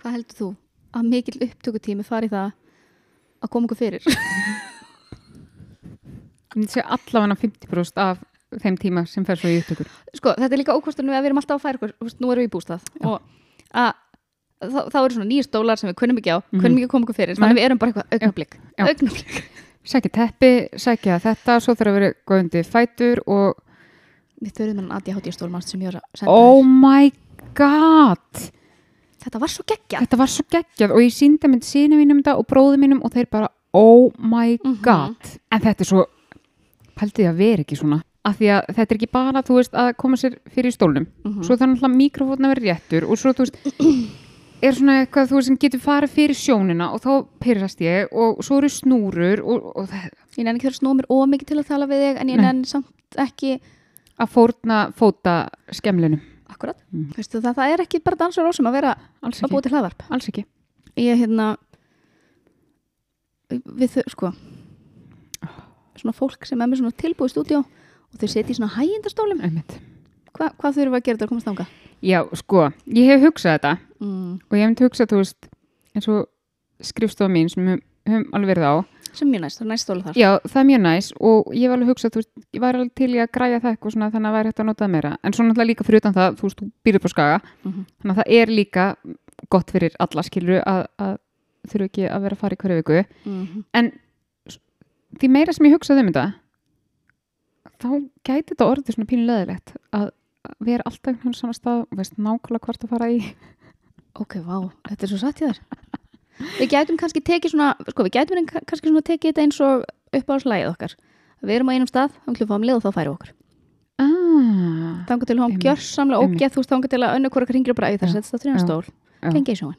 Hvað heldur þú að mikil upptökutími fari það að koma okkur fyrir? Ég myndi segja allavega 50% af þeim tíma sem fer svo í upptökur. sko, þetta er líka ókostunum við að við erum alltaf að færa okkur, nú erum við í bústað Já. og að þá, þá eru svona nýjir stólar sem við kunnum ekki á, Mhm. kunnum ekki að koma okkur fyrir þannig að við erum bara eitthvað augnablik Já. augnablik, Sækja teppi, sækja þetta, svo þarf að vera góðundi fætur og við þurfum að ég hátt í stólmann sem ég var að senda oh my god þetta var svo geggjað. Þetta var svo geggjað og ég síndi mynd síni mínum þetta og bróði mínum og þeir bara oh my Mhm. god. En þetta er svo pældi ég að vera ekki svona. Af því að þetta er ekki bara þú veist að koma sér fyrir stólnum. Mhm. svo þannig að mikrofótna vera réttur og svo þú veist er svona eitthvað þú veist sem getur farið fyrir sjónina og þá pyrrast ég og svo eru snúrur og, og ég nenni ekki að snúa mér ómikið til að tala við þig en ég nenni samt ekki að fórna fóta skemlinu akkurat, Mm. Veistu, það, það er ekki bara dansar ósum að vera að ekki, til hlaðvarp alls ekki. ég hérna við þau, sko svona fólk sem er með svona tilbúið stúdíó og þau setja í svona hægindastólum. Hva, hvað þurfum við að gera til að komast þangað? já sko, ég hef hugsað þetta Mm. og ég hef hugsað þú veist eins og skrifstofa mín sem við höfum alveg verið á sem er mjög næst, það er næst stóla þar Já, það er mjög næs og ég hef alveg hugsað, þú veist, ég væri alveg til í að græja það eitthvað svona þannig að væri hægt að nota það meira. En svo náttúrulega líka fyrir utan það, þú veist, þú býrður på skaga, Mhm. þannig að það er líka gott fyrir alla skilur að, að þurfu ekki að vera að fara í hverju viku. mm En s- því meira sem ég hugsaði um þetta, þá gæti þetta orðið svona pínu leðilegt að að vera alltaf að í. Við gætum kannski tekið svona sko, við gætum kannski svona tekið þetta eins og upp á slæðið okkar við erum á einum stað, þá ætlum við fá um leið og þá færi okkur Ah, þangar til hún Einmitt. gjörsamlega Einmitt. ógeð þú þangar til að önnu hvora ringir og bara æði Já. þess að þetta er Já. stól, lengi í sjóin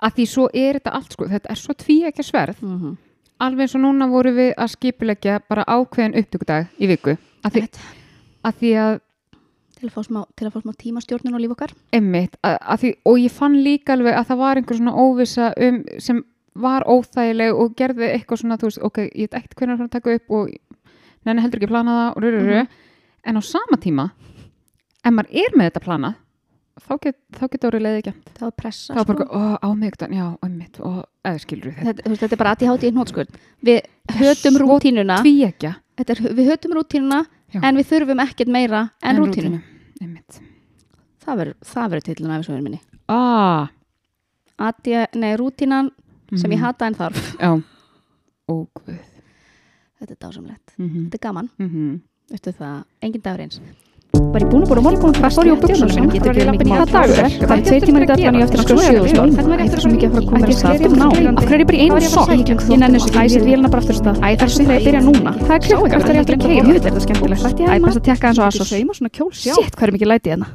að því svo er þetta allt sko, þetta er svo tví ekki sverð mm -hmm. alveg eins og núna voru við að skipulegja bara ákveðin upptökudag í viku að því að, því að til að fá smá, að fá smá tímastjórnun á líf okkar. Emmitt, og ég fann líka alveg að það var einhver svona óvissa um, sem var óþægileg og gerði eitthvað svona, þú veist, ok, ég veit ekkert hvernig að taka upp og neina heldur ekki að plana það og rururu, Mhm. en á sama tíma ef maður er með þetta plana þá get, þá getur orðið leiði ekki það var pressa þá er bara, sko. ó, á miðgdan, já, emmitt og eða skilur þetta, þetta, veist, þetta er bara að ég háti í hnótskurð við hötum svo rútínuna. þetta er, við hötum rútínuna Já. en við þurfum ekkert meira en, emmitt það verður, það verður tillin af þessu minni. Ah, ég, nei, rútínan sem ég mhm. hata en þarf. Þetta er dásamlegt, mm þetta er gaman. -hmm. veistu það, engin dagur eins Var ég búin að búin að morgun og fór ég á buksum sinum Getur Getur ekki ekki mikið mikið dagur. Það er tveir tímar í og ég eftir að skoða sjöðustól ég eftir svo mikið að fara að koma ég að skrifa stað um ná? Af hverju er ég bara í einu sokk? Ég nenni þessu ekki, æsir vélina bara aftur af stað Æ, það er svo þegar ég byrja núna Það er klukka, það er ég eftir að keira Jú, þetta er skemmtilegt Æ, best að tekka eins og sjá Shit, hvað er mikið læti hérna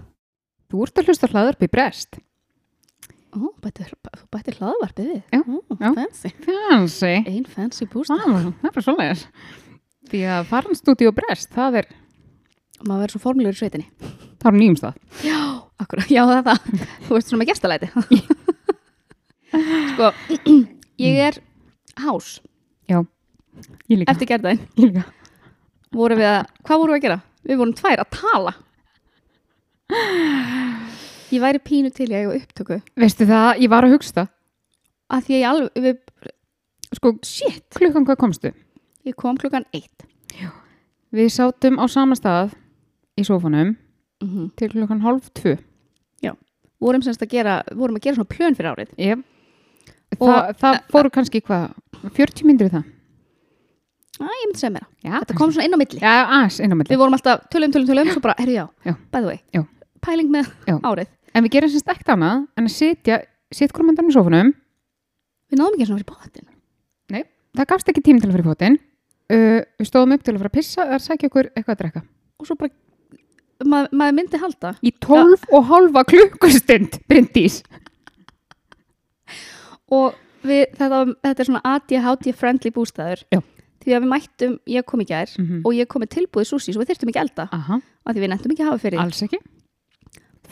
Þú ert að hlusta hlaðarp í brest Ó, bætti, þú bætti hlaðvarpið við Já, Ó, já. fancy, Fancy ein fancy búst Það það er bara svoleiðis Því að faranstúdíu brest, það er maður verður svo formlegur í sveitinni. Það er á nýjum stað. Já, akkurat, já það er það. Þú veist svona með gestalæti. Sko, ég er hás. Ég líka, eftir gerðaðin ég líka. vorum við að, hvað vorum við að gera? Við vorum tvær að tala. Ég væri pínu til ég á upptöku. Veistu það, ég var að hugsa það. Að því að ég alveg, við, Sko, shit, klukkan hvað komstu? ég kom klukkan eitt. Við sátum á sama stað í sófanum mm -hmm. til klukkan hálf tvö. Vorum semst að gera, vorum að gera svona plön fyrir árið. Yep. Og- Það, það fóru kannski hvað 40 myndir það? Æ, ég myndi segja mér Já, þetta kom svona inn á milli. Já, aðeins, inn á milli. Við vorum alltaf tölum, tölum, tölum svo bara, herru já, Já. by the way Já. pæling með Já. árið. En við gerum semst ekkert annað en að hvort myndan í sófanum. Við náðum ekki svona fyrir bóttin það gafst ekki tím til að fyrir fótinn uh, við stóðum upp til að fara að pissa eða sækja okkur eitthvað að drekka. Og svo bara, mað, maður myndi halda. Í 12 og halva klukkustund Bryndís. Og við, þetta, þetta er svona ADHD friendly bústæður Já. því að við mættum, ég kom í gær Mhm. og ég kom með tilbúið sushi svo við þyrftum ekki elda. Aha, af því við nefndum ekki að hafa fyrir. Alls ekki.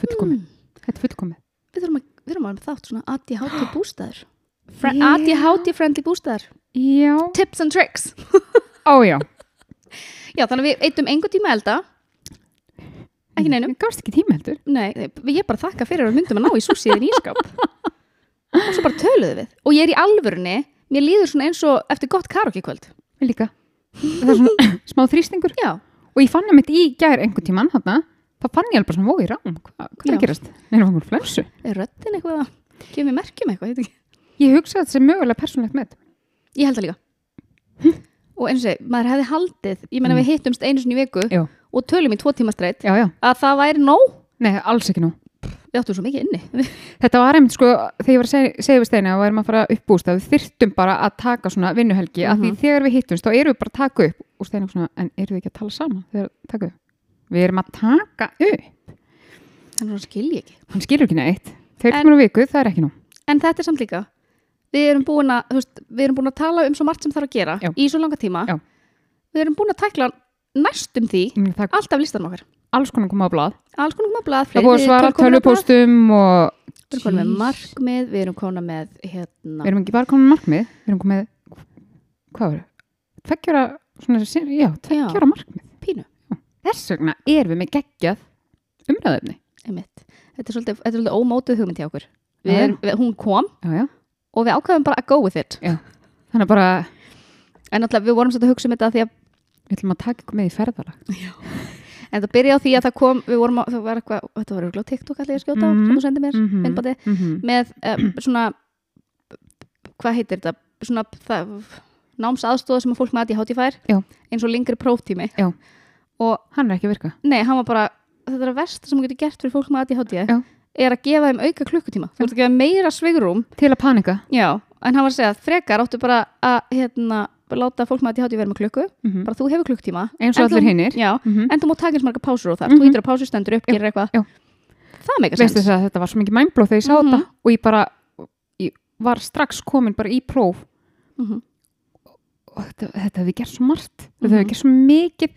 Fullkomið, Mm. við þurfum að, við þurfum að þátt svona ADHD bústæður Fre Já. ADHD friendly bústæður já, tips and tricks. Ó já. Þannig að við eittum engu tíma elda ekki neinum. Við gafst ekki tíma heldur. Nei, ég bara þakka fyrir að myndum að ná í sushiðin í skáp svo bara töluðu við. Og ég er í alvörunni, mér líður svona eins og eftir gott karaoke kvöld. Mér líka. Það er svona smá þrýstingur. Já, og ég fann það mitt í gær einhvern tímann þarna, þá fann ég alveg bara svona vói rám Hva, hvað er Já. að gerast? Neina fangur flensu er röddin eitthvað að mér merkjum eitthvað, ég ég hugsa að þetta sé mögulega Og Mm. við tölum í tvo tíma streitt Að það væri nóg. Nei, alls ekki nú Við áttum svo mikið inni. Þetta var einmitt sko, þegar ég var að segja, við Steina og erum að fara upp búst að við þyrftum bara að taka svona vinnuhelgi, af því Mhm. þegar við hittumst þá erum við bara að taka upp. Og Steina svona, en erum við ekki að tala saman þegar taka upp? Við erum að taka upp. Þannig að skil ég ekki. Hann skilur ekki neitt, þeir En- komur á viku, það er ekki nú En þetta er samt líka Við erum búin að, veist, við erum búin að tala um svo margt sem þarf að gera Já. Í svo langa tíma. Já. Við erum búin að tækla næstum því það er Alltaf listan okkar. Alls konar koma á blað. Alls konar koma að blað það er búið að svara tölvupóstum og Við erum komin með markmið Við erum komin með hérna við erum ekki bara komin með markmið við erum komin með, hvað var tveggjara, svona, já, tveggjara markmið. Pínu. Þess vegna erum við með geggjað umræðefni einmitt. Þetta er svolítið, þetta er svolítið ómótuð hugmynd hjá okkur. Við Já, já. erum, við, Hún kom já, já. og við ákveðum bara að go with it. Þannig að bara En náttúrulega við vorum svolítið að hugsa um þetta því að við ætlum að taka ykkur með í ferðalag En það byrja á því að það kom, við vorum á, það var eitthvað, þetta var á TikTok allir að skjóta á, Mhm. sem þú sendið mér, mm Mhm. myndbandi, með um, svona, hvað heitir þetta, svona námsaðstóð sem að fólk með ADHD fær, Já. eins og lengri próftími. Já. Og hann er ekki að virka nei, hann var bara, þetta er að versta sem getur gert fyrir fólk með ADHD, Já. er að gefa þeim auka klukkutíma. Þú ert að gefa meira svigrum, til að panika já, en hann var að segja að frekar áttu bara að, hérna, láta fólk með ADHD vera með klukku, mm bara þú hefur klukkutíma. eins og allir hinnir mm en þú má taka eins marga pásur og Mhm. þú ítur á pásu, stendur upp, gerir eitthvað. Það meika veistu sens. það að þetta var svo mikið mæmblóð þegar ég sá Mhm. þetta og ég bara ég var strax komin bara í próf Mhm. og þetta, þetta hefði gert svo margt þetta Mhm. hefði gert svo mikið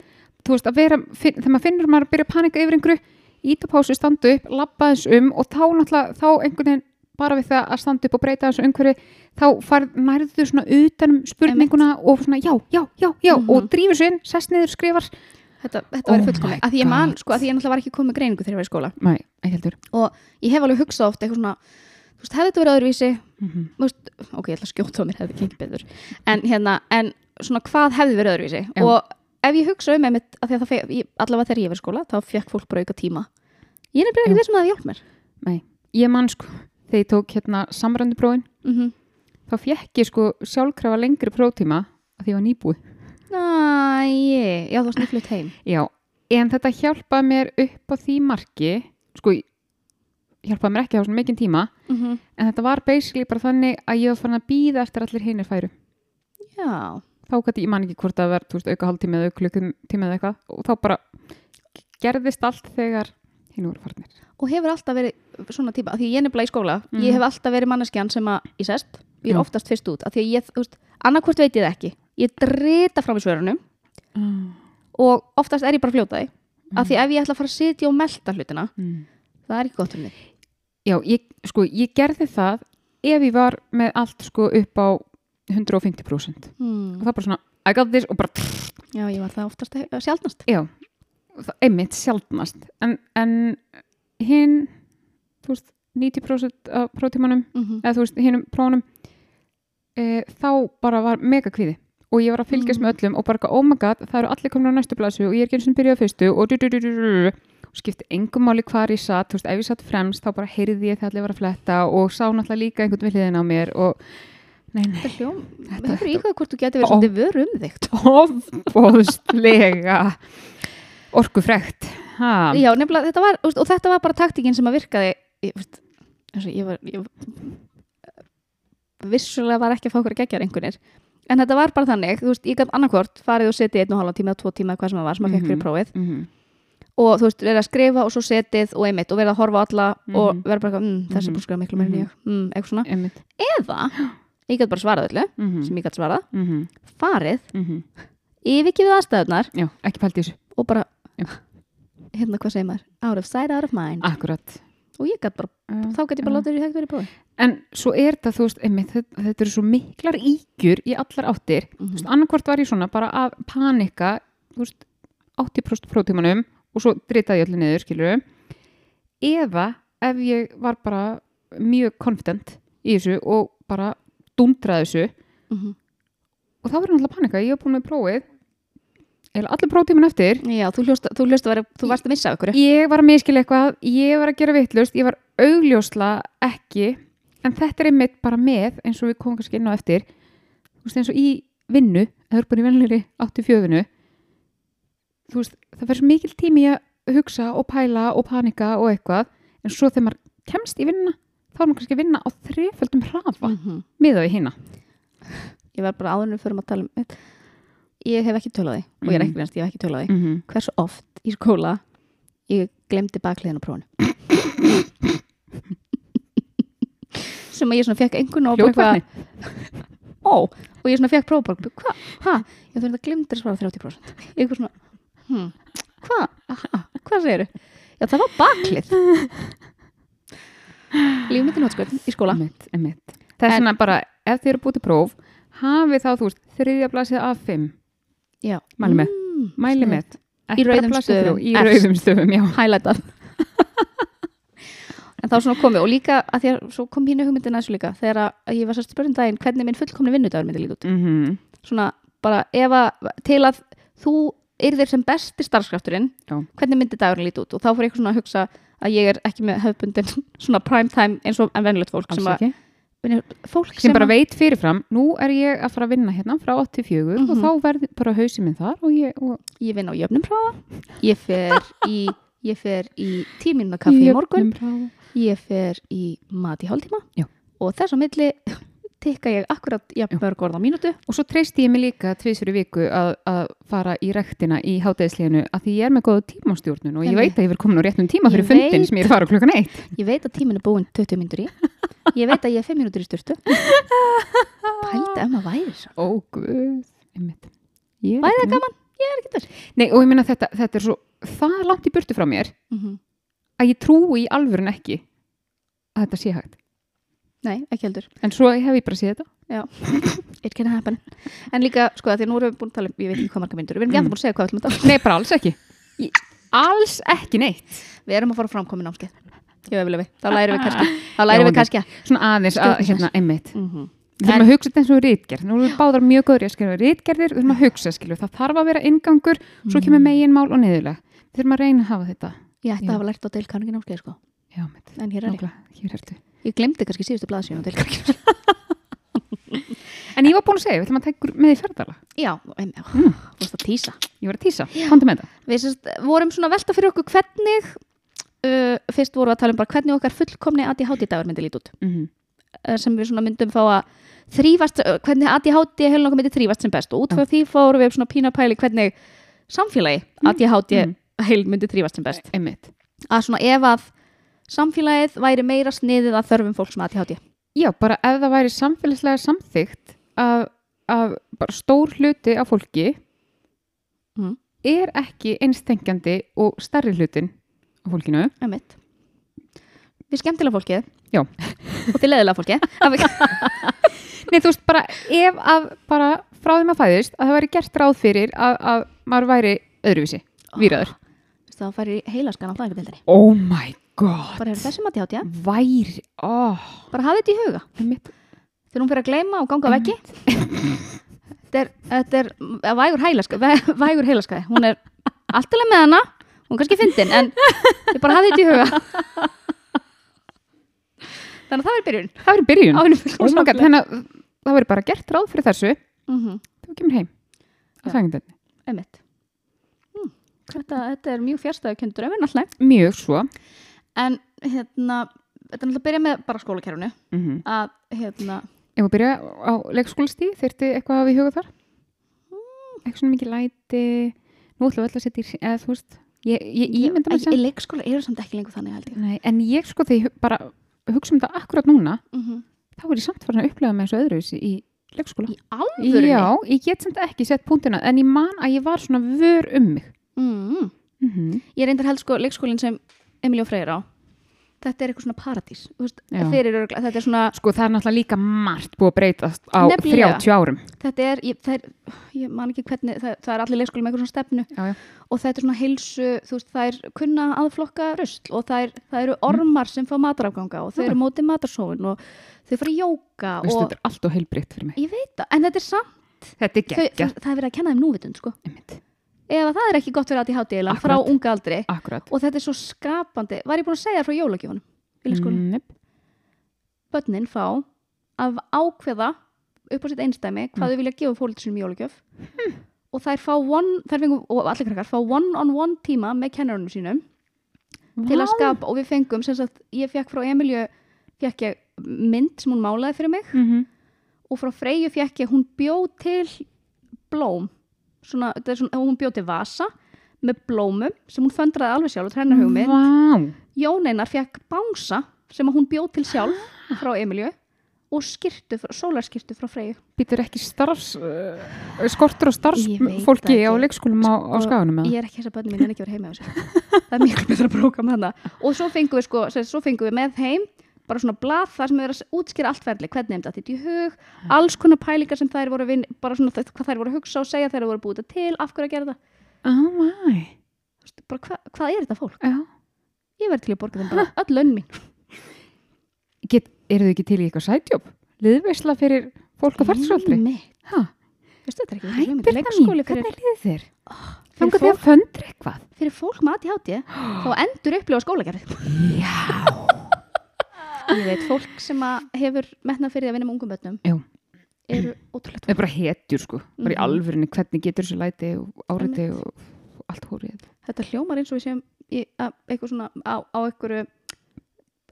þú veist að vera, finn, þegar maður finnur maður að byrja að panika yfir einhverju, íta pásu, standa upp labba þess um og þá náttúrulega þá einhvern veginn bara við það að standa upp og breyta þessu umhverju, þá nærðu þú svona utanum spurninguna og svona já, já, já, já Mhm. og drífur svo inn, sest niður, skrifar Þetta, þetta Oh my fullkomi. Að því ég man, sko, að því ég náttúrulega var ekki komið greiningu þegar ég var í skóla. Nei, ekki heldur Ég hef alveg hugsað oft eitthvað svona, þú veist, hefði þetta verið öðruvísi, mm -hmm. veist, ok, ég ætla að skjóta á mér, hefði ekki betur. En hérna, en svona hvað hefði verið öðruvísi? Já. Og ef ég hugsa um einmitt, að að feg, ég, allavega þegar ég var í skóla, þá fekk fólk bara auka tíma. Ég er nefnilega ekki þessum að það hjálp mér. Nei, ég man sko þegar ég tók hérna samrönduprófin Mm þá fekk ég sko sjálfkrafa lengri próftíma að því ég var nýbúið Næ, já, þú varst nýflutt heim. Já, en þetta hjálpaði mér upp á því marki sko, hjálpaði mér ekki á svona mikinn tíma Mm -hmm. en þetta var basically bara þannig að ég var farin að býða eftir að allir hinir færu Já, þá gæti ég man ekki hvort það verð veist, auka hálftíma eða auka klukkutíma eða eitthvað og þá bara gerðist allt þegar hinn voru farnir og hefur alltaf verið svona típa, af því ég er nefnilega í skóla Mhm. ég hef alltaf verið manneskjan sem að ég sest, ég er Já. oftast fyrst út af því ég, þú veist, annarkvort veit ég það ekki ég drita fram í svörunum mm. og oftast er ég bara að fljóta því af því ef ég ætla að fara að sitja og melta hlutina Mm. það er ekki gott fyrir mig Já, ég, sko, ég gerði það ef ég var með allt sko upp á 150% og hmm. það bara svona, I got this og bara já, ég var það oftast eh, sjaldnast Já, einmitt sjaldnast en, en hinn þú veist, 90% af prótímanum mm -hmm. eða þú veist, hinnum prófunum e, þá bara var mega kvíði og ég var að fylgjast Mm. með öllum og bara, eitthvað, oh my god, það eru allir komin á næstu blæsu og ég er ekki eins og byrjað á fyrstu og, og skipti engum máli hvar ég satt, þú veist, ef ég satt fremst þá bara heyrði ég þegar allir var að fletta og sá náttúrulega líka einhvern við hliðin á mér og nei, nei, þetta hefur íhuga hvort þú getur verið Ó. svolítið vör um þig ofbóðslega orkufrekt. Ha, já, nefnilega, þetta var, og þetta var bara taktikinn sem að virkaði ég, ég var ég, vissulega var ekki að fá okkur að gegja einhvernir. En þetta var bara þannig, þú veist, ég gæt annarkvort farið og setið einn og halva tíma, tvo tíma, hvað sem það var sem að fekk fyrir Mhm. prófið. mhm, og þú veist, verið að skrifa og svo setið og einmitt og verið að horfa alla og Mhm. verið bara, mm, þessi Mhm. skrifa miklu meira en ég mm, eitthvað svona, einmitt. Eða ég gæt bara svarað öllu, mhm, sem ég gæt svarað. Farið, yfirgefið aðstæðunar já, og bara. hérna hvað segir maður, out of sight, out of mind. Akkurat. Og ég gæt bara, Já, þá gæt ég bara já. látið þér í hægt verið prófið en svo er þetta, þú veist, einmitt, þetta, þetta eru svo miklar ígjur í allar áttir. Mm þú veist, annarkvort var ég svona bara að panika þú veist, 80% prótímanum og svo dritaði allir niður, skilur eða ef ég var bara mjög confident í þessu og bara dundraði þessu Mhm. og þá verður náttúrulega panika, ég hef búin með prófið allir próftíminn eftir Já, þú hljóst, að vera, þú varst að missa af ykkur ég var að miskila eitthvað, ég var að gera vittlust ég var augljósla ekki en þetta er einmitt bara með eins og við komum kannski inn á eftir þú veist eins og í vinnu það er bara í áttu fjöfinu þú veist, það fer svo mikil tími að hugsa og pæla og panika og eitthvað, en svo þegar maður kemst í vinnuna, þá er maður kannski að vinna á þreföldum hrafa, mm. Mhm. miða við hina Ég var bara áðurnum fyrir að tala um þetta. Ég hef ekki tölað því og ég er Mhm. ekki reynst, ég hef ekki tölað því mm -hmm. Hversu oft í skóla ég glemdi bakliðin á prófunu sem að ég svona fekk einhvern og bara ó, og ég svona fekk próf bara, hvað, hæ, ég þurfti að glemdi að svara 30% ég eitthvað svona, hm, hvað hvað segirðu? Já, það var baklið. Lífum mitt í skóla. Einmitt, einmitt. það er En- svona bara, ef þið eru búið til próf hafið þá, þú veist, þriðja blasið af fimm Já. Mæli með. Mm, mæli með. Í rauðum þrjú, í rauðum stöfum, já. Highlightað. En þá svona komið og líka að því að svo kom hínu hugmyndin að þessu líka þegar að ég var sérst spurning daginn hvernig minn fullkomni vinnudagur myndi líta út. Mm svona bara ef að til að þú yrðir sem besti starfskrafturinn hvernig myndi dagurinn líta út? Og þá fór ég svona að hugsa að ég er ekki með höfbundin svona prime time eins og en venjulegt fólk sem, að, fólk sem bara að- veit fyrirfram, nú er ég að fara að vinna hérna frá 84 og Mhm. þá verður bara hausið minn þar og ég, og ég vinn á jöfnum práfa ég fer í ég fer í tíminn kaffi í morgun ég fer í mat í hálftíma Já. og þess á milli tikka ég akkurat jafn mörg orð á mínútu og svo treysti ég mig líka tvisur í viku að, að fara í rektina í hátæðisleginu að því ég er með góða tímastjórnun og ég veit að ég verið komin á réttum tíma fyrir fundin veit. sem ég er að fara klukkan eitt. Ég veit að tíminn er búinn 20 mínútur í. Ég veit að ég er 5 mínútur í styrtu pældi ef maður væri svo. Ó guð. Einmitt. Ég er væri það gaman? ég er ekki þess Nei, og ég meina þetta, þetta er svo það langt í burtu frá mér mm -hmm. að ég trúi í alvörun ekki að þetta sé hægt nei, ekki heldur. En svo hef ég bara séð þetta. It can happen. En líka, sko, að því nú erum við búin að tala um ég veit ekki hvað marga mínútur, við erum ekki Mm. mm. búin að segja hvað við ætlum að tala um. Nei, bara alls ekki. Í- Alls ekki neitt. Við erum að fara framkomin námskeið. Ég vefli við, þá lærum við kannski þá lærum Já, við kannski Svona aðeins að, hérna, einmitt. Mm -hmm. Við þurfum að hugsa þetta eins og rítgerð Nú erum við báðar mjög góður í að skrifa rítgerðir Við þurfum að hugsa, skilju, það þarf að vera ingangur Svo kemur meginmál og niðurleg Við þurfum að reyna að hafa þetta. Ég ætti Já. að hafa lært á deilkanningi námskeið sko. Já, en hér er ég. Hér ertu ég glemdi kannski síðustu blaðsíðan En ég var búin að segja, við ætlum að taka með í ferðala já, Mm. þú veist að tísa. Ég var að tísa, komdu með þetta. Við sérst, vorum svona velta fyrir okkur hvernig uh, fyrst vorum við að tala um bara hvernig okkar fullkomni ADHD dagur myndi lít út. Mm -hmm. uh, sem við svona myndum fá að þrýfast, uh, hvernig ADHD heilun okkur myndi þrýfast sem best. Og út frá því fórum við svona pína pæli hvernig samfélagi ADHD mm. heil myndi þrýfast sem best. Einmitt. Að svona ef að samfélagið væri meira sniðið að þörfum fólks með ADHD Já, bara ef það væri samfélagslega samþygt að, að bara stór hluti af fólki Mm. er ekki einstengjandi og stærri hlutin af fólkinu Einmitt. við skemmtilega fólkið Já. og til leðilega fólkið Nei, þú veist, bara ef að bara frá því maður fæðist að það væri gert ráð fyrir að, að maður væri öðruvísi, víraður. Veistu, þá færi heilaskan á fæðingadildinni Oh my god. Bara hefur þessum ADHD Væri, oh, bara hafið þetta í huga þegar hún fyrir að gleyma og ganga veggi þetta er, þetta er vægur heilaska, væ- vægur heilaska hún er alltilega með hana hún er kannski fyndin en ég bara hafði þetta í huga þannig að það er byrjun Það væri byrjun. Oh god, þannig að það væri bara gert ráð fyrir þessu mm -hmm. þú kemur heim. Já. Á fæðingadildinni. Einmitt. Hm, þetta, þetta er mjög náttúrulega Mjög svo. En hérna, þetta er náttúrulega að byrja með bara skólakerfunu Mm að hérna, Ef við byrja á leikskólastíð, þyrfti eitthvað að í huga þar? Eitthvað svona mikið læti, nú ætlum við alltaf að setja í, eða þú veist, ég, ég ímynda mér í sem, leikskóla eru samt ekki lengur þannig held ég nei, en ég sko þegar ég bara hugsa um þetta akkurat núna, mm -hmm. þá er ég samt farin að upplega með þessu öðruvísi í leikskóla. í alvörunni Já, ég get samt ekki sett punktina, en ég man að ég var svona vör um mig. mm Mm -hmm. ég reyndar held sko leikskólinn sem Emilí og Freyr á þetta er eitthvað svona paradís veist, örgla, þetta er svona Sko það er náttúrulega líka margt búið að breytast á Nefnilega. 30 árum. þetta er, ég, það er, ég man ekki hvernig það, það er allir leikskóli með eitthvað svona stefnu Já, já. og þetta er svona heilsu, þú veist, það er kunna aðflokka rusl og það, er, það eru ormar sem fá matarafganga og þau eru mótið matarsóin og þau fara í jóka Veistu, og þetta er allt og heilbritt fyrir mig. ég veit það, en þetta er samt Þetta er geggja. það, það er verið að kenna þeim núvitund, sko Einmitt. Ef það er ekki gott fyrir að í hátíðilega frá unga aldri. Akkurat. og þetta er svo skapandi, var ég búin að segja frá leikskóla, Mm, Nepp. börnin fá að ákveða upp á sitt einstæmi hvað þau vilja gefa fólk sinum í jólagjöf og þær fá one, þær fengum, og allir krakkar fá one on one tíma með kennarunum sínum til að skapa og við fengum sem sagt, ég fekk frá Emilju fekk ég mynd sem hún málaði fyrir mig. Mhm. og frá Freyju fekk ég, hún bjó til blóm svona, er svona, hún bjó til vasa með blómum sem hún föndraði alveg sjálf og trennar hugmynd Vá. Jón Einar fekk bánsa sem hún bjó til sjálf frá Emilju og skirtu, sólarskirtu frá Freyju. Býtur ekki starfs, uh, skortur og starfsfólki það á leikskólum á, á Og skaganum ég er ekki þess að börnum mín en ekki verið heima á sig það er miklu betra að bróka með hana og svo fengum við sko, svo fengum við með heim bara svona blað þar sem við erum að útskýra allt ferli, hvernig þeim þetta í hug alls konar pælingar sem þær voru vin, bara svona það- hvað þær voru að hugsa og segja þær voru búið þetta til, af hverju að gera það Oh my. Bara, hva, hvað er þetta fólk? Já. Ég verði til að borga þeim bara öll laun mín Get, eru þið ekki til í eitthvað sætjóp? Liðveisla fyrir fólk á færtsvöldri? Einmitt. Hæ? Veistu, þetta er ekki Hæ, hugmynd. Birna mín, hvernig liðið þér? Þannig að þið að föndra eitthvað? fyrir fólk með ADHD þá endur upplifa skólagerð Já. Ég veit, fólk sem hefur metnað fyrir að vinna með ungum bönnum Já. eru ótrúlegt Það er bara hetjur sko, bara í Mhm. alvörinni hvernig getur þessu læti og áriti og allt hórið. þetta hljómar eins og við séum í, að, eitthvað svona á, á einhverju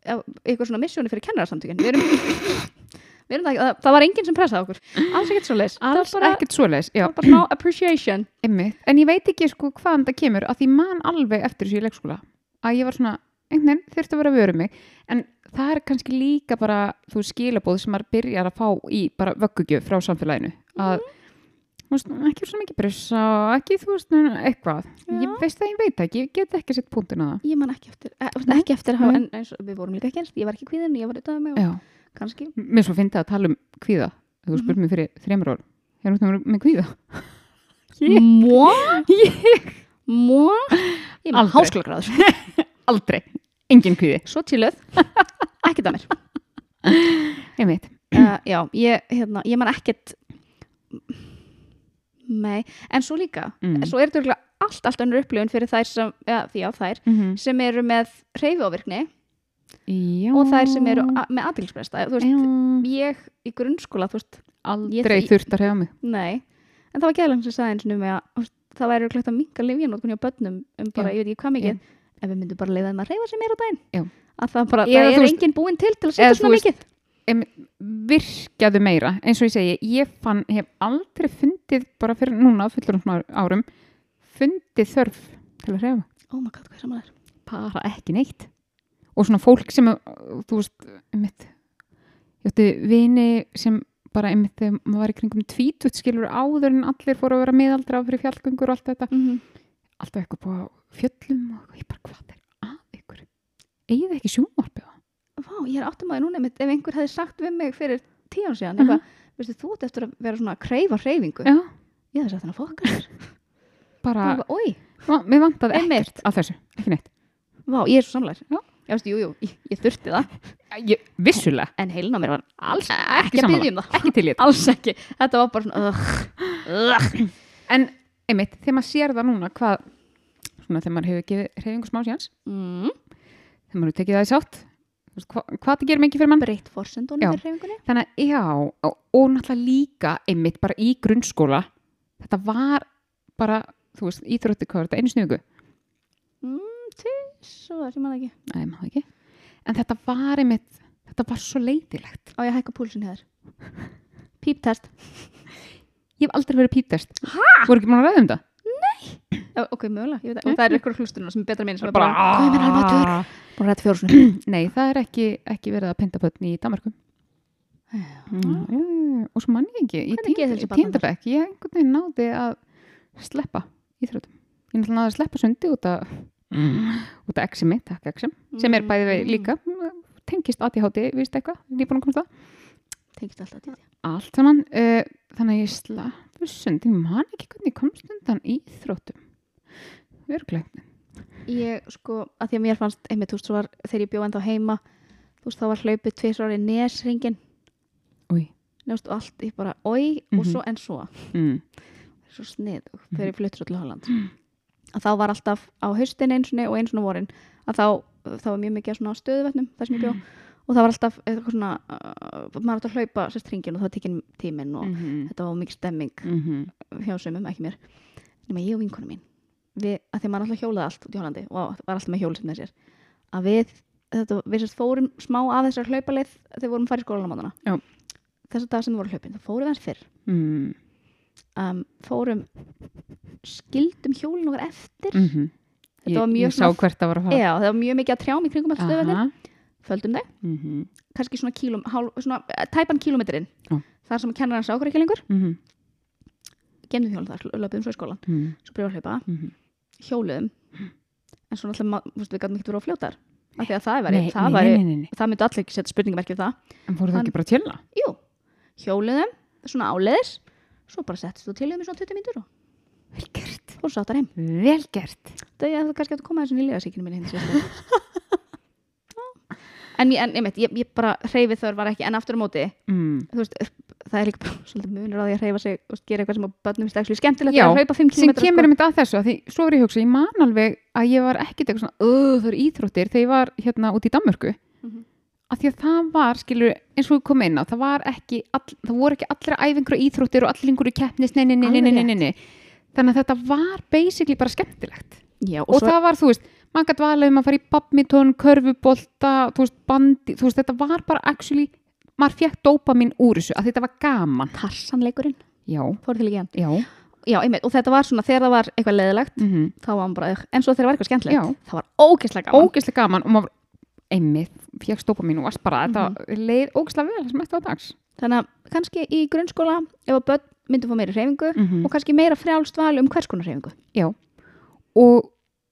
á, eitthvað svona missjóni fyrir kennararsamtökin við erum, við erum það, það, var enginn sem pressaði okkur alls ekkert svo leis Alls ekkert já, það var bara smá appreciation einmitt. En ég veit ekki sko hvaðan það kemur að því man alveg eftir þessu í leikskóla að ég var svona, einhvern veginn þurfti að vera vöru mig. En það er kannski líka bara þú skilabóð sem maður byrjar að fá í bara vöggugjöf frá samfélaginu. Að þú veist, ekki svo mikið brissa ekki þú veist, eitthvað. Ég Já. veist það, ég veit það ekki, ég get ekki sett punktin að það. Ég man ekki eftir, e, Nei. ekki eftir að en eins við vorum líka ekki ég var ekki kvíðin, ég var auðvitað með og Já, kannski. Mér svo fyndi að tala um kvíða. Þú Mhm. spurt mér fyrir þreymur ár ég er út með kvíða. Mó? ég, Mó? Ég? Er með Aldrei. háskólagráður aldrei, engin kvíði. Svo tíluð, ekki það mér. Einmitt, uh, Já, ég, hérna, ég man ekkert. Nei, en svo líka Mm. Svo er þetta allt, allt önnur upplifun fyrir þær sem, ja, því á þær mm sem eru með hreyfiávirkni já. og þær sem eru með aðtilspresta já, ég í grunnskóla, veist, aldrei ég- þurft að reyða mig. Nei En það var gæðlega sem sagði eins og nú með að það væri hægt að minka lifjanótkun hjá börnum um bara, Já. ég veit ekki hvað mikið ef við myndum bara leiða þeim að reyfa sér meira á daginn Já. að það bara, Eða það er veist- enginn búinn til til að setja svona mikið virkjaðu meira eins og ég segi, ég fann, hef aldrei fundið bara fyrir núna fullur árum fundið þörf til að reyfa Oh my god, hvað er saman þér? bara ekki neitt og svona fólk sem uh, þú veist, einmitt ég ætti vini sem bara einmitt þegar maður var í kringum tvítut skilur áður en allir fóru að vera miðaldra fyrir fjallgöngur og allt þetta Mm -hmm. Alltaf eitthvað búið á fjöllum og ég bara hvað er að ykkur eigið ekki sjónvarpið Vá, ég er áttum að núna einmitt, ef einhver hefði sagt við mig fyrir tíu án síðan, Mhm. eitthvað, veistu, þú ert eftir að vera svona að kreyfa hreyfingu. já, Ég hefði sagt hann að fokka sér. bara, Va- mér vantaði ekkert að þessu, ekki neitt vá, ég er svo samlæg. Já. Já, veistu, jú, jú, ég, ég þurfti það, ég, vissulega, en heilin á mér var alls Ekki ekki byggja um ekki til ég ekki. Þetta var bara svona, ugh, ugh. en einmitt, þegar maður sér það núna hvað, svona þegar maður hefur gefið reyfingu smá síðans, Mm, þegar maður hefur tekið það í sátt hva, hvað það gerir mikið fyrir mann breytt forsendunum Já. fyrir hreyfingunni. þannig að já, og, og náttúrulega líka einmitt bara í grunnskóla þetta var bara þú veist, íþrótti hvað er þetta, einu snugu Mm, Svo það sem maður ekki. Nei, maður ekki. En þetta var einmitt, þetta var svo leiðilegt. Á ég að hækka púlsun hér. Píptest. Ég hef aldrei verið pítest. Hæ? Voru ekki múin að ræða um það? Já, Ok, mögulega. ég. Og það er ykkur hlusturinn sem betra mín sem er Bara, hvað er mér alveg? Búin að fjórusunni. Nei, það er ekki, ekki verið að pynta börn í Danmarku. Mm. Og svo mann ég ekki, í tíndabæk, ég einhvern veginn náði að sleppa íþrótum. Ég náttúrulega náði að sleppa sundi út að út af eximi, takk exim sem er bæði Mm. líka mm, tengist ADHD, víst eitthvað, nýbúin að komast það Tengist alltaf til því. allt saman uh, þannig að ég slapp sund, ég man ekki hvernig ég komst undan íþróttum. Örglega Ég, sko, að því að mér fannst, einmitt, þú veist, var, þegar ég bjóð ennþá heima, þú veist, þá var hlaupið tvisar í nesringin, nefnst og allt, ég bara, oi, og Mhm. svo en svo, mm. svo snið, þegar ég flyttur svo til Holland. Að þá var alltaf á haustin sinni og sinni á vorin, að þá, þá var mjög mikið svona stöðuvötnum, þar sem ég bjó, og það var alltaf eitthvað svona, uh, maður átti að hlaupa sérst hringin og það tekinn tíminn og -hmm. þetta var mikið stemming Mm hjá sumum, ekki mér. Nema ég og vinkonu mín. Við, að því að maður alltaf hjólaði allt út í Hollandi og var alltaf með hjólið með sér að við, þetta, við sérst fórum smá af þessar hlaupaleið þegar við vorum að fara í skólan á mótana Já. þessar dag sem við vorum hlaupin, þá fórum við hans fyrr. Mm. um, fórum skildum hjólin okkar eftir. Mm Þetta var mjög svona- það að já, það var mjög mikið að trjám í kringum allt stöðvöldin, Aha. Földum þau mm -hmm. kannski svona, kílum, hálf, svona eh, tæpan kílómetrin Já. þar sem kennar hans ákvæður ekki lengur. Mm -hmm. gemdum hjólin þar, löpum svo í skólan Mm svo byrjuðum við að hlaupa, -hmm. hjóluðum en svo þú veist, við gætum ekki verið á fljótar. Af því að það nei, væri, það nei, væri nei, nei, nei. það myndi allir ekki setja spurningamerki um það. En fóru það ekki bara að tjela? jú, hjóluðum, svona áleiðis. Svo bara settist þú til um í svona 20 mínútur og vel gert. Fór sáttar heim. Vel gert. Það er það kannski að koma þessu nýlega síkinu minni vegar en ég, en, ég, ég, bara hreyfið þör var ekki, en aftur á móti mm. veist, það er líka bara svolítið munur á því að hreyfa sig og gera eitthvað sem á börnum actually skemmtilegt Já, að hlaupa 5 sem km kemur einmitt að þessu að því svo er ég að hugsa, ég man alveg að ég var ekkit eitthvað svona, öð, það eru íþróttir þegar ég var hérna út í Danmörku Mhm. að því að það var, skilur, eins og við komum inn á það var ekki, all, það voru ekki allra æfingur og íþróttir og allir einhverju keppnis nei, nei, nei, nei, nei, nei, nei, nei. þannig að þetta var basically bara skemmtilegt Já, og, og, svo, það var, þú veist, maður gætt valið um að fara í badminton, körfubolta þú veist, bandi, þú veist, þetta var bara actually, maður fekk dópa mín úr þessu að þetta var gaman. Tarsanleikurinn fór til ekki hann já, Já, einmitt, og þetta var svona, þegar það var eitthvað leðilegt mm þá var hann bara, en svo þegar það var eitthvað skemmtilegt það var ógeðslega gaman. Ógeðslega gaman og maður einmitt, fekk stópa mín og varst bara Mhm. þetta leið ógeðslega vel sem eftir á dags. Þannig að kannski í grunnskóla ef að börn myndu fá meiri hreyfingu Mhm. og kannski meira frjálst val um hvers konar hreyfingu. Já. Og,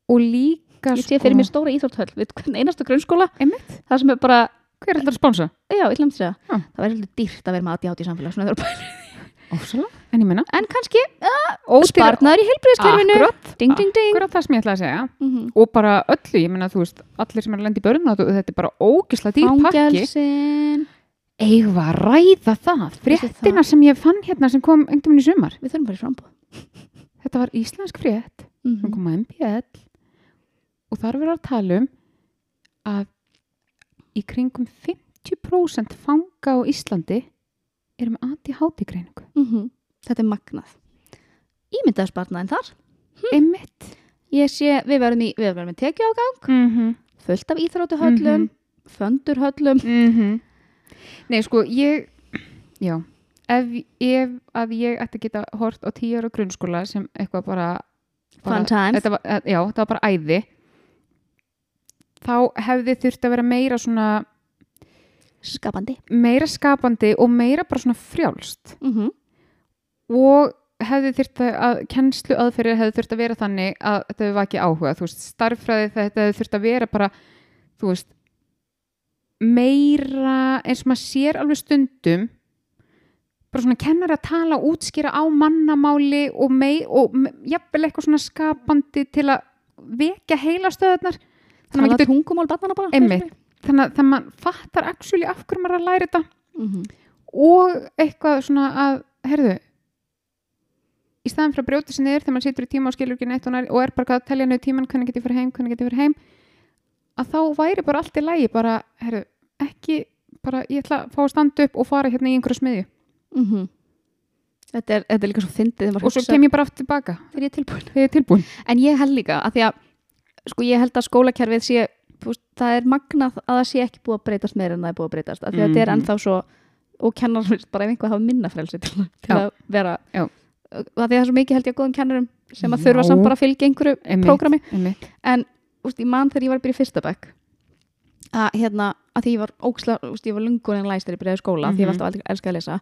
og líka ég sé fyrir mér stóra íþrótthöll. Við einastu grunnskóla. Einmitt, það sem er bara, hver er þetta að sponsa? já, ég að segja. Já. það væri svolítið dýrt að vera með aðjátt í samfélag svona þegar að pæla. Ósala, en ég menna en kannski ódýr- sparnaður í heilbriðiskerfinu Akkurat, ding, ding, ding. Akkurat það sem ég ætla að segja. Mm og bara öllu, ég menna þú veist allir sem er að lenda í börnum þetta er bara ógeðslega dýr pakki. Fangelsin. Eigum við að ræða það? Fréttina sem ég fann hérna sem kom einhvern veginn í sumar. Við þurfum bara í frambúð þetta var íslensk frétt mm sem kom á MBL og þar verður að tala um að í kringum 50% fanga á Íslandi eru með ADHD greiningu. -hmm. þetta er magnað. Ímyndaði sparnaðin þar. Einmitt. Ég sé, við verðum í, við verðum í tekjuágang. Mm -hmm. fullt af íþrótuhöllum Mhm. föndurhöllum. Mm nei sko ég já. Ef, ef að ég ætti að geta hort á tíu ára grunnskóla sem eitthvað bara, bara fun times. Þetta var, já, þetta var bara æði þá hefði þurft að vera meira svona skapandi. meira skapandi og meira bara svona frjálst. Mm -hmm. og hefði þurft að, kennslu aðferðir hefði þurft að vera þannig að þetta var ekki áhuga, þú veist, starffræði þetta hefði þurft að vera bara þú veist meira eins og maður sér alveg stundum bara svona kennar að tala útskýra á mannamáli og, mei, og jafnvel eitthvað svona skapandi til að vekja heila stöðunar þannig að maður getur tungumál barnana bara þannig að það maður fattar actually af hverju maður er að læra þetta. Mm -hmm. og eitthvað svona að, herðu í staðan fyrir að brjóta sér niður þegar maður situr í tíma og skilur ekki neitt og, nær, og er bara að telja niður tíman hvernig get ég fyrir heim, hvernig get ég fyrir heim að þá væri bara allt í lægi bara, herðu, ekki bara, ég ætla að fá að standa upp og fara hérna í einhverju smiðju. Þetta, er, þetta er líka svo fyndið og svo kem ég bara aftur tilbaka þegar ég er tilbúin? En ég held líka að því að sko ég held að skólakerfið sé veist, það er magnað að það sé ekki búið að breytast meira en það er búið að breytast af því að þetta er Mhm. ennþá svo og kennar bara ef einhvað hafa minna frelsi til, til að vera Já. að það er svo mikið held ég að góðum kennarum sem að þurfa samt bara að fylgja einhverju Einmitt, prógrami einmitt. en úst, ég man þegar ég var að byrja í fyrsta bekk að hérna að því ég var óksla, úst, ég var lungur en læst þegar ég byrjaði í skóla því ég var Mhm. alltaf aldrei elskað að lesa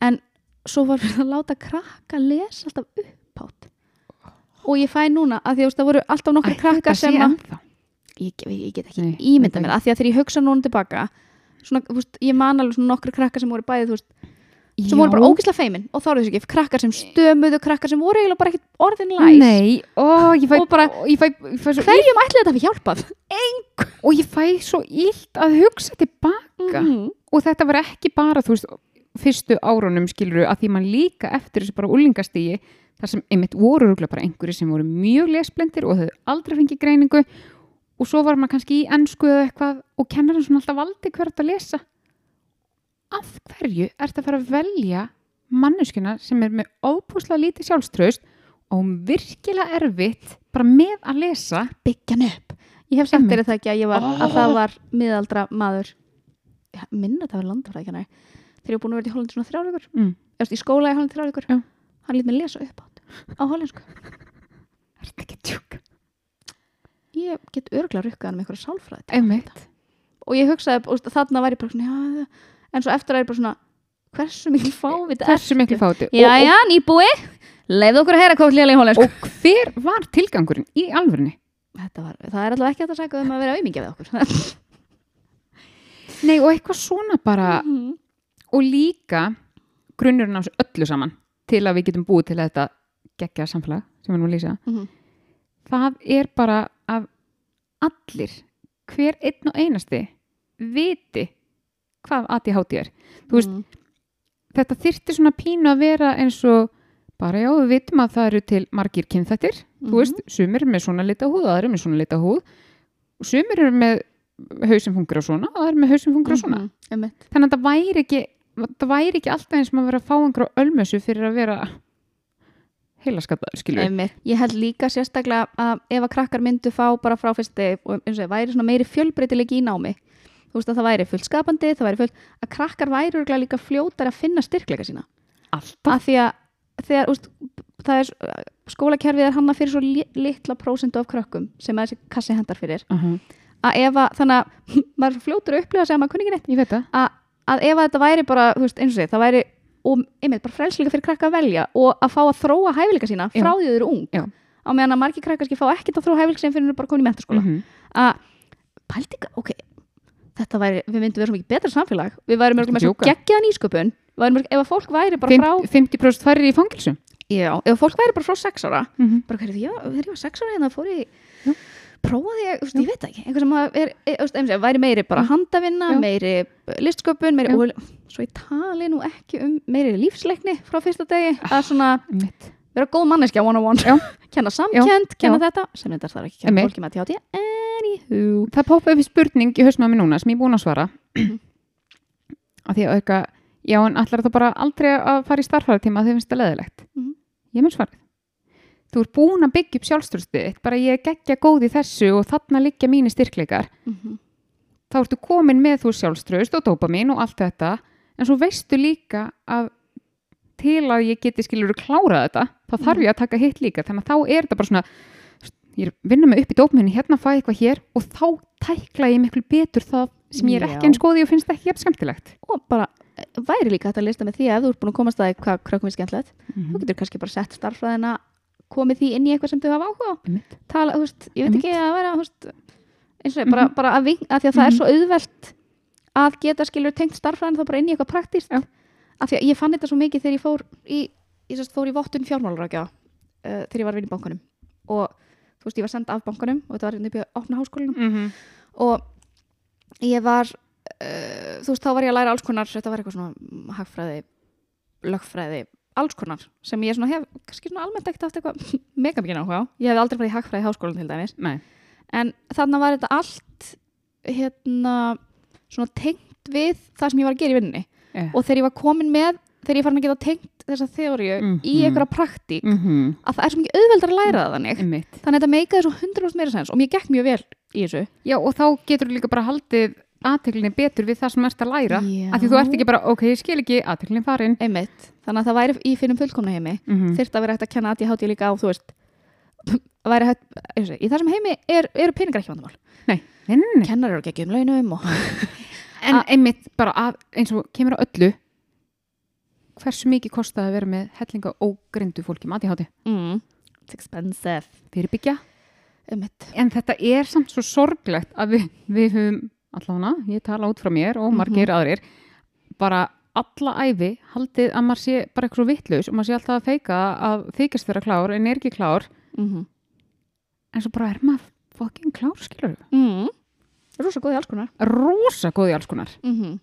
en svo var við að láta krakka lesa alltaf uppátt og ég fæ núna að því að það voru alltaf nokkru Ætli krakkar sem að ég, ég, get ekki ímynda mér að því að þegar ég hugsa núna tilbaka svona, veist, ég man alveg svona nokkru krakkar sem voru bæði þú veist, sem voru bara Já. ógislega feimin. Og þá eru þessu ekki, krakkar sem stömuðu krakkar sem voru eiginlega bara ekkert orðin læs. Nei, ó, ég fæ, Og bara- ó, ég fæ, ég fæ hverjum ætli þetta hafi hjálpað? Og ég fæ svo illt að hugsa tilbaka. Mhm. og þetta var ekki bara þú veist, fyrstu árunum skiluru að því maður líka eftir þessu bara úlingastígi þar sem einmitt voru örugglega bara einhverju sem voru mjög lesblindir og þau aldrei fengið greiningu og svo var maður kannski í ennsku eða eitthvað og kennarinn svona alltaf valdi hvert að lesa. Af hverju ert að fara að velja manneskuna sem er með ópúslega lítið sjálfströst og virkilega erfitt bara með að lesa? Byggjan upp. Ég hef sagt þér það ekki að, var, að Ó. það var miðaldra maður. Minna þetta var landafræðikennari þegar ég var búin að vera í Hollandi svona þrjár vikur. Mm. Í skóla í Hollandi þrjár vikur. Já. hann lít mig lesa upp á hollensku. Er þetta ekki tjúk ég get örglega rukkað með einhverja sálfræði og ég hugsaði, og þarna var ég bara svona en svo eftir að ég bara svona hversu mikil fávit hversu miklu fáti já, já, nýbúi, leiðu okkur að heyra hvað hljóðlega í hollensku. Og, hver var tilgangurinn í var, það er allavega ekki að segja um að vera auðmingja við okkur. Nei og eitthvað svona bara Mhm. Og líka grunnurinn á þessu öllu saman til að við getum búið til þetta geggja samfélag sem við nú lýsa Mhm. það er bara að allir hver einn og einasti viti hvað ADHD er veist, Mhm. þetta þyrfti svona pínu að vera eins og bara já, við vitum að það eru til margir kynþættir þú Mhm. veist, sumir með svona lita húð aðrir með svona lita húð og sumir eru með haus sem fungur á svona og aðrir með haus sem fungur á svona Mhm, einmitt. þannig að það væri ekki það væri ekki alltaf eins og að vera að fá einhverja ölmössu fyrir að vera heilaskattaður, skilur. Ég held líka sérstaklega að ef að krakkar myndu fá bara frá fyrst degi og eins og ég væri svona meiri fjölbreytilegi í námi þú veist að það væri fullt skapandi, það væri fullt að krakkar væri örugglega líka fljótar að finna styrkleika sína. Alltaf. Af því að þegar, úst, það er skólakerfið er hanna fyrir svo li, litla prósentu af krökkum sem að þessi kassi hendar fyrir. Uh -huh. að ef að þannig að maður fljótur að upplifa að maður kunni ekki neitt. Það. Að, að ef að þetta væri bara, þú veist, eins og sé, það væri og einmitt bara frelsleika fyrir krakka að velja og að fá að þróa hæfileika sína frá því þau eru ung Já. á meðan að margir krakkar skil fá ekkert að þróa hæfileika sína fyrir eru bara komin í mentaskóla Mhm. að pældi ekki, ok þetta væri, við myndum vera svo mikið betra samfélag við Ertu mörgum með að svo djóka? geggjaðan ísköpun örugglega- ef að fólk væri bara frá 50% færri í fangilsum já, ef að fólk væri bara frá sex ára mm -hmm. bara hverju, já, þegar ég var sex ára hérna fór ég Ég, þú veist, ég veit það ekki. Einhver sem að er, er, væri meiri bara handavinna, Já. meiri listsköpun meiri, og, svo ég tali nú ekki um meiri lífsleikni frá fyrsta degi. Að svona Einmitt. vera góð manneskja one on one kenna samkend, kenna Já. þetta sem þetta þarf ekki að kenna fólki með að tjáti anywho. Það poppaði upp spurning í hausnum á mig núna sem ég er búin að svara. Að því að auka já en allar það bara aldrei að fara í starfæratíma þegar finnst það leðilegt Mhm. ég mun svarið þú ert búin að byggja upp sjálfströstið þitt, bara ég er geggja góð í þessu og þarna liggja mínir styrkleikar. Mhm. þá ertu komin með þú sjálfströst og dopamin og allt þetta en svo veistu líka að til að ég geti skilur klára þetta þá þarf ég að taka hitt líka þannig að þá er þetta bara svona ég að vinna mig upp í dopaminu hérna fæ ég eitthvað hér og þá tækla ég miklu betur það sem ég er ekki eins góði og finnst ekki jafn skemmtilegt. Og bara eh, væri líka hægt að lista með því að þú ert búin að komast að því hvað krökkum er skemmtilegt. Mm þú getur kannski bara sett starffræðina komið því inn í eitthvað sem þau hafa áhuga tala, veist, ég veit ekki að vera veist, eins og ég, bara, Mhm. bara að, ving, að því að það er Mhm. svo auðvelt að geta skilur tengt starffræðin þá bara inn í eitthvað praktíst Já. að því að ég fann þetta svo mikið þegar ég fór í, ég sérst, fór í vottun fjármálarákja uh, þegar ég var að vinna í bankanum og þú veist, ég var senda af bankanum og þetta var hérna upp í opna háskólinum Mm -hmm. og ég var uh, þú veist, þá var ég að læra alls konar þetta var eitthvað svona hagfræði lögfræði, alls konar sem ég svona hef, kannski svona almennt ekkert haft eitthvað mega mikið áhuga á, ég hef aldrei farið í hagfræði í háskólan til dæmis, Nei. en þannig var þetta allt hérna svona tengt við það sem ég var að gera í vinninni Yeah. og þegar ég var komin með þegar ég farin að geta tengt þessa þeóriu í Mhm. einhverja praktík Mm -hmm. að það er svo mikið auðveldar að læra það þannig Einmitt. þannig að þetta meikaði svo 100% meira sens og mér gekk mjög vel í þessu Já og þá getur þú líka bara haldið aðteklinni betur við það sem ert að læra Já. af því þú ert ekki bara, ok, ég skil ekki aðteklinni farin Einmitt. Þannig að það væri í finnum fullkomna heimi mm -hmm. þyrfti að vera hægt að kenna að ég háti líka á þú veist væri hægt, og, í þessum heimi er, eru peningar ekki vandamál Nei, nei, kennar eru ekki um launum og En einmitt bara að, eins og kemur á öllu hversu mikið kostaði að vera með hellinga ógrindu fólki með ADHD mm. It's expensive fyrirbyggja Einmitt. en þetta er samt svo sorglegt að við, við höfum allavega, ég tala út frá mér og margir aðrir bara alla æfi haldið að maður sé bara eitthvað vittlaus og maður sé alltaf að feika að þykist vera klár en er ekki klár. Mm en svo bara er maður fucking klár skilur við mm. Rosa góð í alls konar. Rosa góð í alls konar. Mm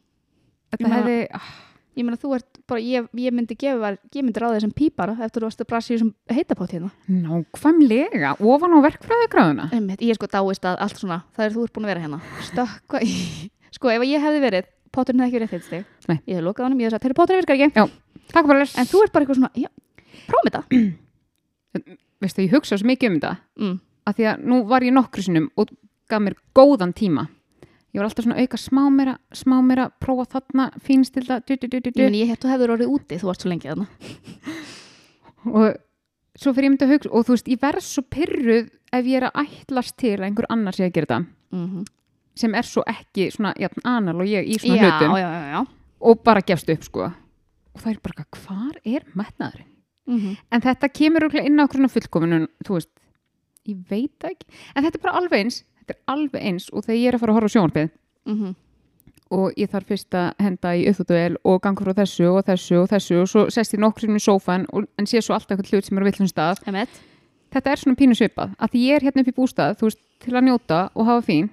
þetta hefði, ah, Ég meina þú ert bara, ég, ég myndi gefa ég myndi ráða þessum pípara eftir þú varst að brasi þessum heitapátt hérna. Nákvæmlega ofan á verkfræðigráðuna. Einmitt, Ég er sko dáist að allt svona það er þú ert búin að vera hérna. Stökkva í Sko ef ég hefði verið, potturinn hefði ekki verið stig. Nei. Ég hefði lokað honum, ég hefði sagt, þeirri potturinn virkar ekki. Takk bara En þú ert bara eitthvað svona, já, prófum þetta. Veistu, ég hugsa svo mikið um þetta. Mm. Ég ég var alltaf svona auka smá meira smá meira, prófa þarna, fínstilda du, du, du, Ég ég hættu hefur orðið úti, þú varst svo lengi þarna. Og svo fyrir ég myndi að hugsa og þú veist, ég verð svo pyrruð ef ég er að ætlast til að einhver annar sé að gera þetta. Mm sem er svo ekki svona jafn anal og ég í svona Já, hlutum. já, já, já. Og bara gefst upp sko. Og það er bara, hvar er metnaðurinn? mm -hmm. En þetta kemur inn á fullkominun, þú veist, ég veit ekki, en þetta er bara alveg eins, þetta er alveg eins og þegar ég er að fara að horfa á sjónarpið Mhm. og ég þarf fyrst að henda í uppþóttuvel og ganga frá þessu og þessu og þessu og svo sest ég nokkur sem í sófan og, en sé svo alltaf eitthvað hlut sem er á villum stað. Emmett Þetta er svona pínu svipað, að því ég er hérna upp í bústað, veist, til að njóta og hafa fín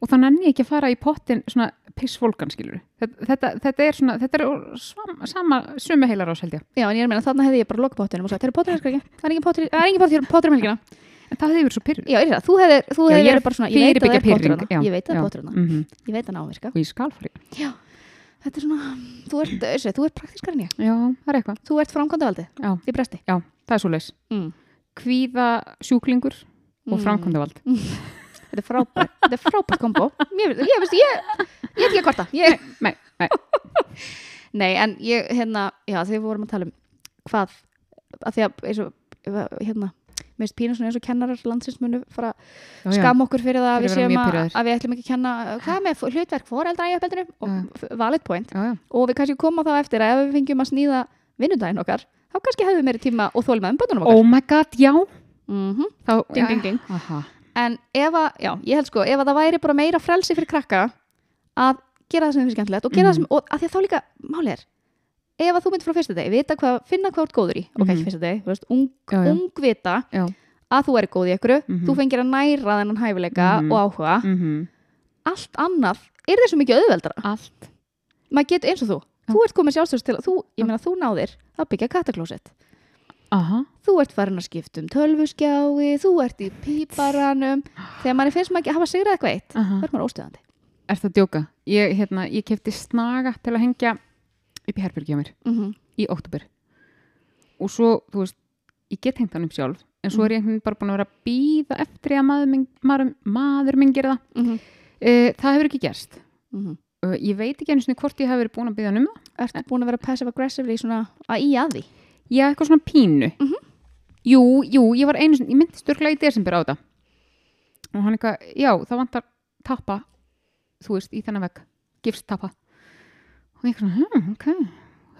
og þá nenni ég ekki að fara í pottin svona pissvolgan skilur. Þetta, þetta, þetta er svona, þetta er svam, sama, sömu heilar ás held ég. Já, en ég er að meina, þarna hefði ég bara lokað pottinum og sagt, potturinn virkar ekki Það er engin pottur, það er engin pottur, pottur um helgina En það hefði verið svo pyrrð. Já, er það, þú Já, ég er verið bara svona, ég veit að það er pottur fyrirbyggja hana pirring, já, Ég veit að það já. er pottur hana, Mhm. ég veit að ná virka Og ég skal fara í. Þetta er svona, þú ert, þessi, þú ert praktískar en ég Já, það er eitthvað. Þú ert framkvæmdavaldi Já. í bresti Já, það er svo leis. mm. Kvíða sjúklingur og Mm. framkvæmdavald. Þetta er frábært, þetta er frábært kombo Ég, ég veist, ég, ég er ekki að kvarta ég, Nei, nei. Nei, en ég, hérna, já, að að að mér finnst pínu svona eins og kennarar landsins munu fara já. skam okkur fyrir það að Fyrir við að að, að við ætlum ekki að kenna hvað með hlutverk foreldra í uppeldinu og valid point Já, já. og við kannski koma þá eftir að ef við fengjum að snýða vinnudaginn okkar þá kannski hefðum við meiri tíma og þólum með umböndunum okkar Oh my god, já. mm Þá, Ding, ding, ding. Aha. en ef að, já, ég held sko ef að það væri bara meira frelsi fyrir krakka að gera það sem finnst skemmtilegt og gera það sem, og að því að þá líka, máli er ef að þú myndir frá fyrsta degi, vita hvað, finna hvað þú ert góður í ok, Mhm. ekki fyrsta degi, þú veist, ung, Já, já. ung vita Já. að þú er góð í ykkur, Mhm. þú fengir að næra þennan hæfileika Mhm. og áhuga Mm allt annað er þessu mikið auðveldara Allt. maður getur eins og þú, þú ert komið sjálfstöðs til að þú, ég meina þú náðir að byggja kataklósett Aha. þú ert farin að skipta um tölvuskjái þú ert í píparanum þegar manni finnst maður ekki að hafa sigrað eitthvað eitt verður maður óstöðandi Er það djóka? Ég, hérna, ég kefti snaga til að hengja upp í herbyrgi á mér mm -hmm. í oktober. Og svo, þú veist, ég get hengt hann upp sjálf, en svo er ég bara búin að vera að býða eftir að maður minn, maður, maður minn gera það. Mm -hmm. Uh, það hefur ekki gerst. Mm Uh, ég veit ekki einu sinni hvort ég hef verið búin að býða hann um það. Ertu búin að vera passive-aggressively svona að í að því? Já, eitthvað svona pínu. Mhm. Jú, jú, ég var einu ég myndi störglega í desember á þetta. Og hann eitthvað, já, það vantar tappa, þú veist, í þennan vegg, gifst tappa. Og ég eitthvað, hm, ok,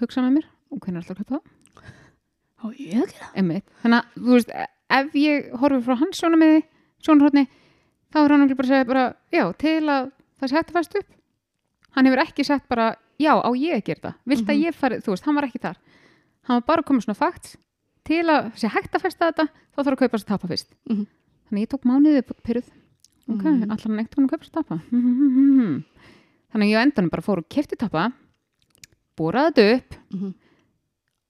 hugsa með mér, og hvernig er alltaf hvað það? Ó, ég ekki það. Þannig að, þú veist, ef ég horfi frá hans svona með sjónarhóttni, þá er hann örugglega bara að segja bara, já, til að það að fæst upp. Hann hefur ekki sett bara, já, á ég að gera það. Vilt að Mhm. ég fari, þú veist, hann var ekki þar. Hann var bara komið svona fakt, til að sé hægt að festa þetta, þá þarf að kaupa þess að tapa fyrst. Mhm. Þannig að ég tók mánuðið pyrruð. Ok, Mhm. allar hann eitt hún að kaupa þess að tapa. Þannig að ég á endanum bara fór og kefti tapa, bóraði þetta upp, Mhm.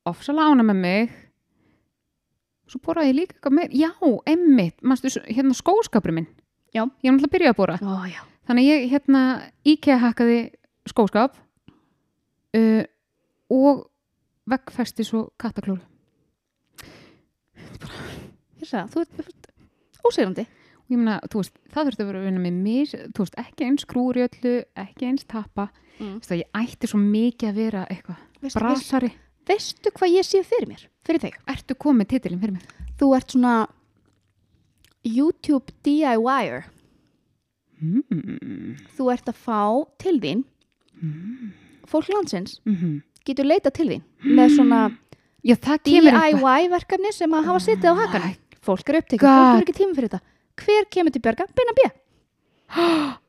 ofsalega ána með mig. Svo boraði ég líka eitthvað meir já, emmitt, hérna skóskapur minn? Já. ég var náttúrulega að byrja að bora Ó, þannig ég hérna IKEA hakkaði skóskap uh, og veggfesti svo kattaklóru Ég sagði það, þú ert- og ég meina, þú veist, það þurfti að vera að vinna með mis, þú veist, ekki eins skrúri öllu ekki eins tappa Mm. þú veist að ég ætti svo mikið að vera eitthvað brasari, veistu hvað ég sé fyrir mér? Fyrir þig? ertu komið titilin fyrir mig Þú ert svona YouTube DIYer. mm. Þú ert að fá til þín, Mm. fólk landsins, Mm getur leita til þín með svona já, DIY verkefni sem að hafa sittið á hakanum. Æ, fólk er upptekið, God. fólk er ekki tíma fyrir þetta hver kemur til bjarga? Beina B.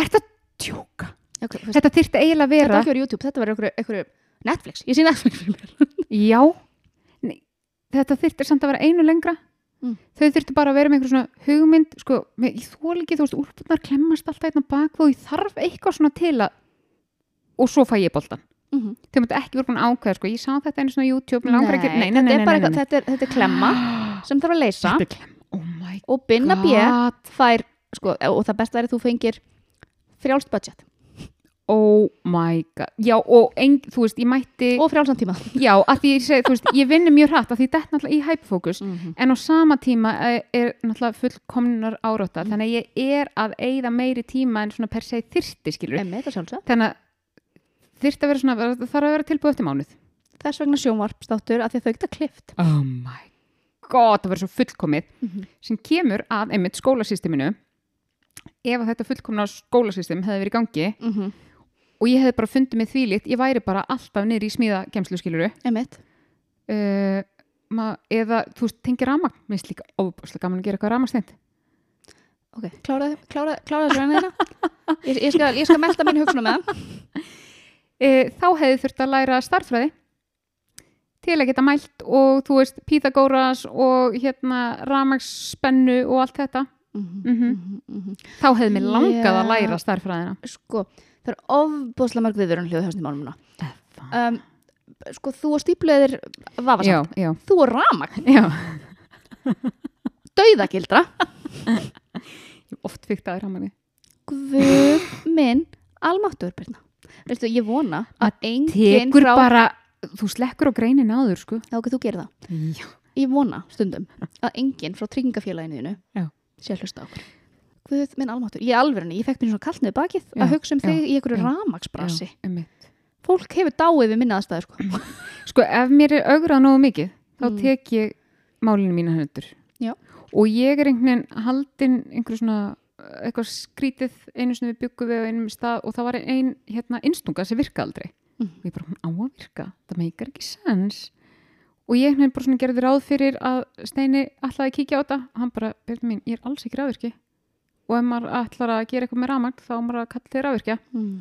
Er þetta tjóka? Já, ok, veist, Þetta þyrfti eiginlega að þetta vera var ekki verið YouTube, þetta var einhverju, einhverju Netflix, ég sé Netflix Já. Nei, Þetta þyrfti samt að vera einu lengra. Mm. Þau þyrfti bara að vera með einhver svona hugmynd sko, með, ég þól ekki, þú veist, úlpunar klemmast alltaf einna bak og ég þarf eitthvað svona til að og svo fæ ég boltan Mhm. þau myndi ekki vera búin ákveða, sko, ég sá þetta einu svona YouTube, nei, nei, nei, þetta er bara þetta er, þetta er klemma sem þarf að leysa. Þetta er klemm, my og binna B fær, sko, og það besta er að þú fengir frjálst budget. Oh my god, já og ein, þú veist, ég mætti og frjálsan tíma. Já, að því ég segi, þú veist, ég vinni mjög hratt að því þetta er náttúrulega í hyperfocus Mhm. en á sama tíma er, er náttúrulega fullkomnar Mm. árátta þannig að ég er að eigða meiri tíma en svona per se þyrsti skilur þannig að þyrfti að vera svona þarf að vera tilbúið eftir mánuð. Þess vegna sjónvarpstáttur að því að þau geta klift. Oh my god, það verður svo fullkomið Mhm. sem kemur að einmitt skólasysteminu. Ef þetta fullkomna skólasystem hefði verið í gangi mm og ég hefði bara fundið mig þvílíkt, ég væri bara alltaf niður í smíða gemslu skiluru uh, ma, eða þú tengir ramagn minnst líka óbúslega gaman að gera eitthvað ramagsteint ok, klára, þessu þeirna ég, ég, skal, skal melda mín hugsunum með það. Uh, þá hefði þurft að læra starffræði til að geta mælt og þú veist, Pythagoras og hérna ramagsspennu og allt þetta. Mhm, Mhm. mhm, mhm. þá hefði mér langað að Já. læra starffræðina sko, það er ofbúslega mörg viðvörun hljóð höfst í málumuna um, sko, þú og stípleðir já, vafasamt, já, þú og ramagn já. Dauðagildra. Oft fyrkt að ramagni Guð minn almáttur Birna. Veistu, ég vona að enginn frá bara, þú slekkur á greinin áður sko. Já, ok, þú gerir það. Já, Ég vona stundum að enginn frá tryggingafélaginu sé að hlusta okkur. Guð minn almáttur, ég alveg ég fekk mér svona kalt niður bakið Já, að hugsa um já, þig í einhverju ramagsbrasi. Fólk hefur dáið við minna aðstæður sko. sko ef mér er augrað nógu mikið þá Mm. tek ég málinu mína höndur Já. og ég er einhvern veginn haldin einhverju svona eitthvað skrítið einu sinni við byggum við á einum stað og það var ein hérna innstunga sem virka aldrei Mm. og ég bara, hún á að virka, það meikar ekki sens. Og ég veginn bara svona gerði ráð fyrir að Steini ætlaði að kíkja á þetta. Og hann bara, byrjum mín, ég er alls ekki ráðvirki og ef maður ætlar að gera eitthvað með rafmagn þá maður að kalla þið ráðvirkja mm.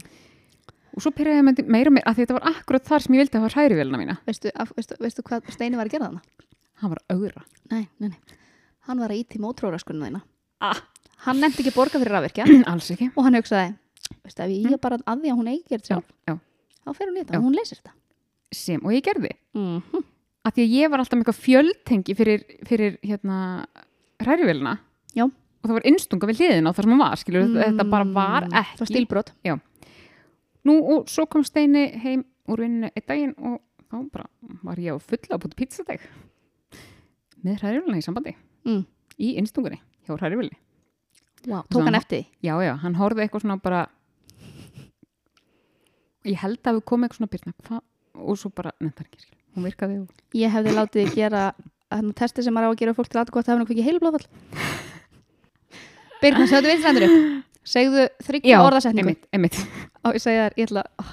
og svo byrjaði ég meira og meira að þetta var akkurat þar sem ég vildi að hafa hrærivelina mína veistu, af, veistu, veistu hvað Steini var að gera þarna? hann var að augra. Nei, nei, nei. Hann var að íti mótróðraskunna þína. Ah. Hann nefndi ekki borga fyrir rafvirkja. Alls ekki. Og hann hugsaði veistu, ef ég er bara að því að hún eigi já, já, þá fer hún í þetta Já. og hún leysir þetta sem, og ég gerði mm -hmm. að því að ég var alltaf með eitthvað fjöldtengi fyrir, fyrir hérna hrærivelina Já. og það var innstunga við hliðina á þar sem hann var skilur, þetta bara var Mm, það var ekki stílbrot nú og svo kom Steini heim úr vinninu einn daginn og þá bara var ég á fulla að búti pizzadeg með hrærivelina í sambandi mm. í innstungunni hjá hrærivelinni wow. tók hann Svona- eftir já já, hann horfði eitthvað svona bara ég held að við komum eitthvað svona byrna hva? og svo bara, nefndar ekki hún virkaði og ég hefði látið þig gera þannig testi sem maður á að gera fólk til aðgótt að hafa náttúrulega heilu blóðfall. Birna, segðu strendur upp. Segðu þryggja orðasetningu. einmitt, einmitt. og ég segja þér, ég ætla oh,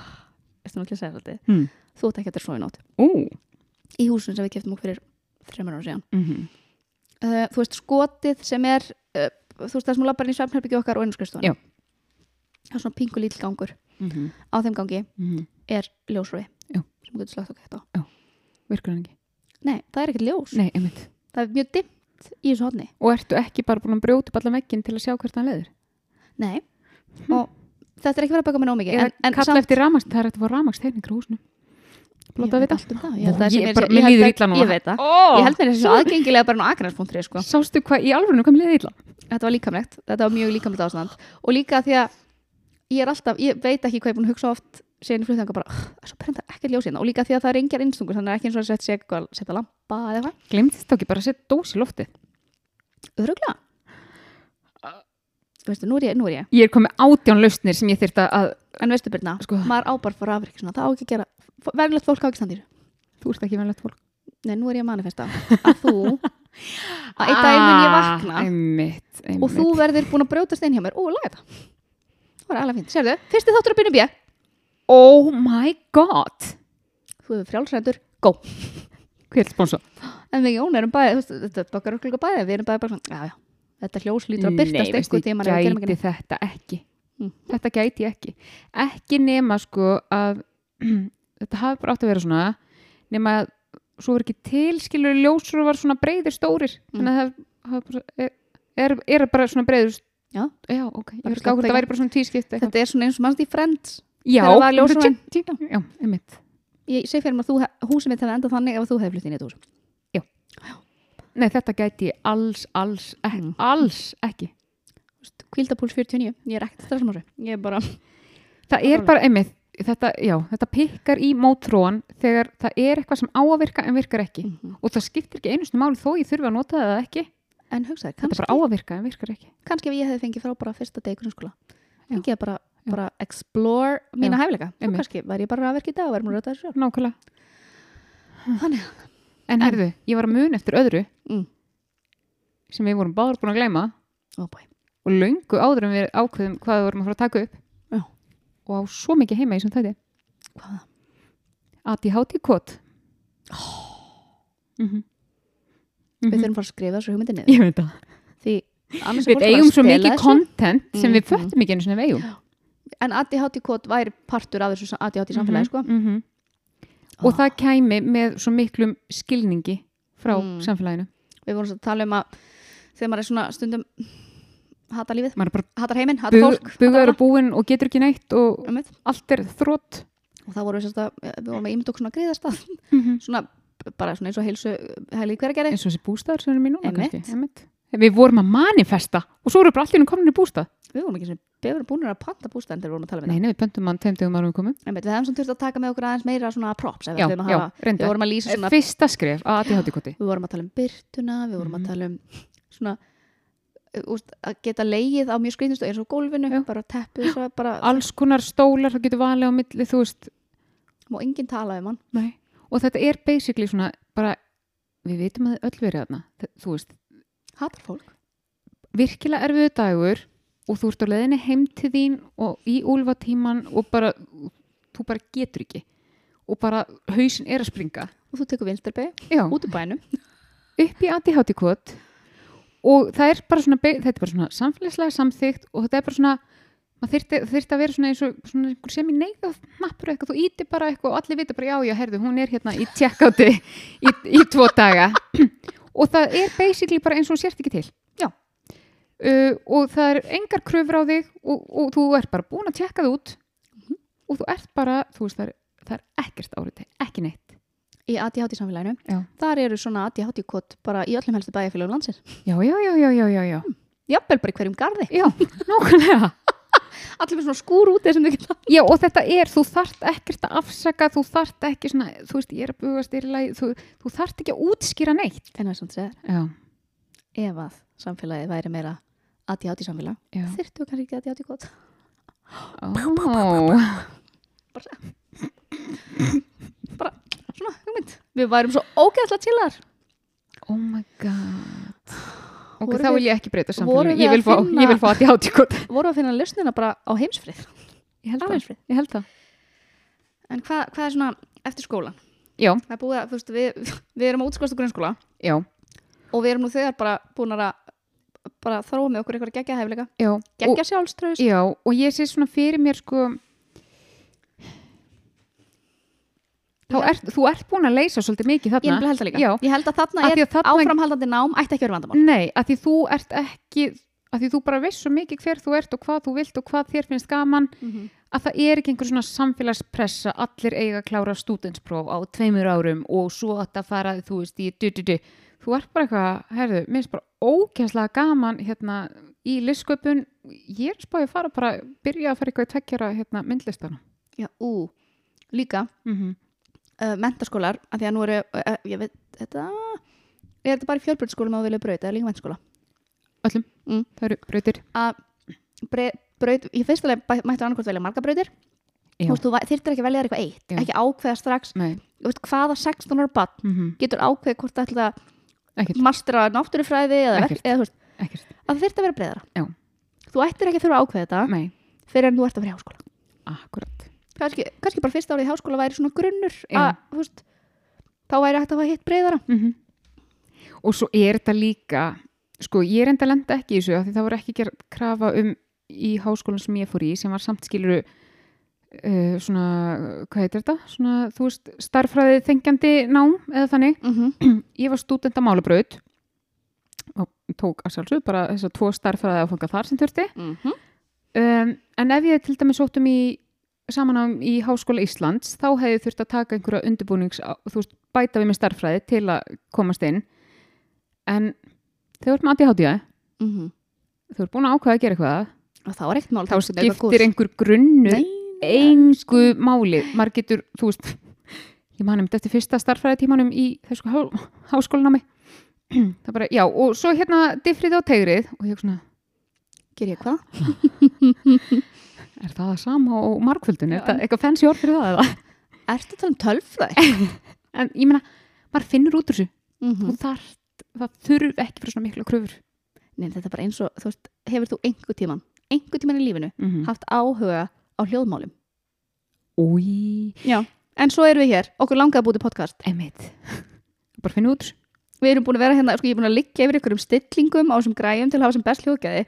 ekki að þetta Hmm. þú ert ekki að þetta svo í nótt. Ú, í húsun sem við keftum okkur fyrir þreymur ára síðan. Mhm, uh, þú veist skotið sem er uh, þú veist það sem lappar inn í svefnherbyggju okkar og einskristofunni það er svona pingu lítil gangur mhm, á þeim gangi mhm. er ljósröði Já. sem getur slagt okkur þetta á virkur hann ekki nei, það er ekkert ljós Nei, það er mjög dimmt í þessu hodni Og ertu ekki bara búin að brjóta upp alla vegginn til að sjá hvert hann leður? nei, og þetta er ekki verið að baka með nóg mikið Hm. Ég en, en kalla samt- eftir ramagst, það er hægt að fá ramagsteiningur á húsinu Blóta að vita allt um það. Ég held að það sé Ég bara- ég mér held líður að- illa núna. Ég veit það. oh, Ég held mér þessi aðgengilega bara á Akranesbúntri sko. Sástu hvað í alvörinu kom liðið illa? Þetta var líkamlegt. Þetta var mjög líkamlegt ástand. Og líka því að ég er alltaf, ég veit ekki hvað ég er búin að hugsa oft síðan í flutþanga bara, "Ugh, það er svo brenda ekkert ljós hérna. Og líka því að það er engjar innstungur, þannig að ekki eins og að setja setja lampa eða eitthvað. Glemtist þá ekki bara að setja dós í loftið? Öruglega. Veistu, nú er ég, nú er ég. Ég er komið átján lausnir sem ég þyrta að En veistu Birna, Sko. maður ábar fyrir afrik það á ekki að gera, verðilegt fólk á ekki standir. Þú ert ekki venlegt fólk Nei, nú er ég að manifesta að þú, að einn dag mun ég vakna Ah, einmitt, einmitt. og þú verður búin að brjótast inn hjá mér og laga þetta var alveg fint, sérðu, fyrsti þáttur að byrja B. Oh my god. Þú hefur frjálsrættur, go. Er sponsor? en við Jón erum bæði, þú veist, þetta er bakkar okkur bæði við erum bæði bara svona, já já þetta hljós lítur að byrtast einhver tíma ef við gæti þetta ekki. Mm. þetta gæti ég ekki. Ekki nema sko að þetta hafi bara átt að vera svona nema að svo er ekki tilskilur ljósur var svona breyðir stórir. Mm. þannig að það bara, er, er, er bara svona breyður Já. já, ok, ég verði gáður skemmtilega. það væri bara svona tískipt eitthvað. þetta er svona eins og mannst í Friends já, það var tjing. já, einmitt ég sé fyrir mér að húsið mitt hefði endað þannig ef þú hefði flutt inn í þetta hús nei, þetta gæti ég alls, alls, ek, Mm. alls ekki kvíldapúls 49, ég er ekkert stressum á þessu ég er bara, það er bara einmitt þetta, já, þetta pikkar í mótróan þegar það er eitthvað sem á að virka en virkar ekki Mhm. og það skiptir ekki einustu máli þó ég þurfi að nota það ekki en hugsaði, þetta kannski, bara á að virka en virkar ekki. Kannski ef ég hefði fengið frá bara fyrsta deg í grunnskóla. Fengið að bara, bara explore mína hæfileika, þá kannski væri ég bara að verka í dag og verður mér að röta þessu nákvæmlega. Þannig, en herðu, ég var að mun eftir öðru Mm. sem við vorum báður búin að gleyma. Bæ, og löngu áður en við ákveðum hvað við vorum að fara að taka upp. Já. og á svo mikið heima í sem þetta hvaða? ADHD kót mm -hmm. við þurfum bara að skrifa þessu veit það því við eigum að svo mikið þessu. content sem við Mhm. föttum ekki einu sinni við eigum en ADHD kót væri partur af þessu ADHD samfélagi sko. Mhm. og það kæmi með svo miklum skilningi frá Mm. samfélaginu við vorum að tala um að þegar maður er svona stundum hata lífið, hatar heiminn, hatar fólk bugaður og búinn og getur ekki neitt og Einmitt. allt er þrótt og það voru við, að, við vorum að ímynda okkur svona greiðastað svona bara svona eins og heilsu helgi hverjargerði eins og þessi bústaður sem erum í núna Einmitt. kannski Einmitt. við vorum að manifesta og svo eru bara allir komin í bústað. Við vorum ekki svona beður búinir að panta bústæðin þegar við vorum að tala við nei, nei, við pöntum hann tveim dögum árum við komum. Einmitt, við hefum svona þurft að taka með okkur aðeins meira svona props já, við að já, hafa, við vorum að lýsa svona fyrsta skref að ADHD koti við vorum að tala um byrtuna, við vorum Mhm. að tala um svona uh, úst, að geta leið á mjög eins og gólfinu, Já. bara teppu svo bara, alls konar stólar, það getur valið á milli þú veist, má enginn tala um hann. Nei og þetta er basically svona bara, við vitum að öll verið Þe- þú veist, hatar fólk. virkilega erfiðu dagur og þú ert á leiðinni heim til þín og í úlfatíman og bara þú bara getur ekki. Og bara hausin er að springa. Og þú tekur vinstirbeig Já. út úr bænum. Upp í kvot og það er bara svona þetta er bara svona samfélagslega samþygt og þetta er bara svona maður þyrfti að vera svona eins og svona sem í neyða hnappur eitthvað, þú íti bara eitthvað og allir vita bara já, já, herðu, hún er hérna í tjekkáti í, í tvo daga. Og það er basically bara eins og hún sért ekki til. Já. uh, og það er engar kröfur á þig og, og þú ert bara búin að tjekka það út. Og þú ert bara, þú veist, það er, það er ekkert árið ekki neitt. Í ADHD samfélaginu. Já. þar eru svona ADHD kott bara í öllum helstu bæjarfélagum landsins. Já, já, já, já, já, já, já. jafnvel bara í hverjum garði. Já allir með svona skúr úti sem þau geta Já og þetta er, þú þarft ekkert að afsaka, þú þarft ekki svona, þú veist, ég er að bugast í lagi, þú, þú þarft ekki að útskýra neitt. en það er svona Já, ef að samfélagið væri meira ADHD samfélag já. þyrftu kannski ekki ADHD kott Ó, svona hugmynd. Við værum svo ógeðslega chillar oh my god. Vorum þá vil ég ekki breyta samfélaginu, ég ég vil fá að ég átti gott. voru að finna lausnina bara á heimsfrið? Ég held heimsfrið. Ég held það. en hvað, hvað er svona eftir skólan Já, búið veist, við, við erum á útskóðast grunnskóla. Já, og við erum nú þegar bara búin að bara þróa með okkur eitthvað já. Og, geggja sjálfströðust já, og ég sé svona fyrir mér sko, Ég ert, þú ert búin að leysa svolítið mikið ég þarna. nefnilega held það líka Já. ég held að þarna því er að þarna- áframhaldandi nám ætti ekki að vera vandamál Nei, að því þú ert ekki að því þú bara veist svo mikið hver þú ert og hvað þú vilt og hvað þér finnst gaman að það er ekki einhver svona samfélagspressa allir eiga að klára stúdenspróf á tveimur árum og svo að það fara þú veist í du, du, du. þú ert bara eitthvað, herðu, minnst bara ógæslega gaman hérna í listsköpun, ég er spáði að fara bara, byrja að fara eitthvað í tveggjara hérna myndlistana já, ú, líka mm -hmm. Uh, mentaskólar, af því að nú eru uh, ég veit, þetta er þetta bara í fjölbreytskólum á vilja braut eða líka mentaskóla öllum, Mm. það eru brautir. Að braut, fyrsta leið bæ- mættu annarkvæmt velja marga brautir. Þyrftir ekki að velja eitthvað eitt Já. ekki ákveða strax, veist, hvaða 16 ára bann mm -hmm. getur ákveðið hvort það ætla að mastera náttúrufræði eða, Ekkert. eða veist, að þyrfti að vera breyðara þú ættir ekki að þurfa að ákveða þetta fyrir en þú ert að vera í háskóla. Akkurat kannski, kannski bara fyrsta árið í háskóla væri svona grunnur að, veist, þá væri hægt að hafa hitt breyðara mm og svo er þetta líka sko ég er enda að lenda ekki í þessu það voru ekki gerð krafa um í háskólan sem ég fór í sem var samt skiluru uh, svona, hvað heitir þetta? Svona, þú veist, starffræði þengjandi nám eða þannig. Mm -hmm. ég var stúdenda málabraut og tók að sjálfsög bara þess að tvo starffræði að fanga þar sem þurfti. Mhm. um, en ef ég til dæmis sóttum í samanám í Háskóla Íslands þá hefði þurft að taka einhverja undirbúnings þú veist, bæta við með starffræði til að komast inn. En þau eru með ADHD Mhm. þau eru búin að ákveða að gera eitthvað. Og þá er ekkert mál þá er skiptir einhver grunnur Nei, engu máli. Maður getur, þú veist ég man um eftir fyrsta starffræðitímanum í þessu há, háskólanami það bara, já, og svo hérna diffrið á tegrið og ég svona, ger ég hvað? er það það sama og markvöldun, er það eitthvað fancy orð fyrir það eða? Ertu að tala um tölfræði? en ég meina, maður finnur út úr þessu. Mm þú þarf, það þurf ekki fyrir svona mikla kröfur. Nei, þetta er bara eins og, þú veist, hefur þú einhver tíman einhver tíman í lífinu mm -hmm. haft áhuga á hljóðmálum? Új, Já, en svo erum við hér, okkur langaði að búti podcast. Einmitt. Bara finna út þessu, Við erum búin að vera hérna, sko ég er búin að liggja yfir ykkur um stillingum á þessum græjum til að hafa sem best hljóðgæði.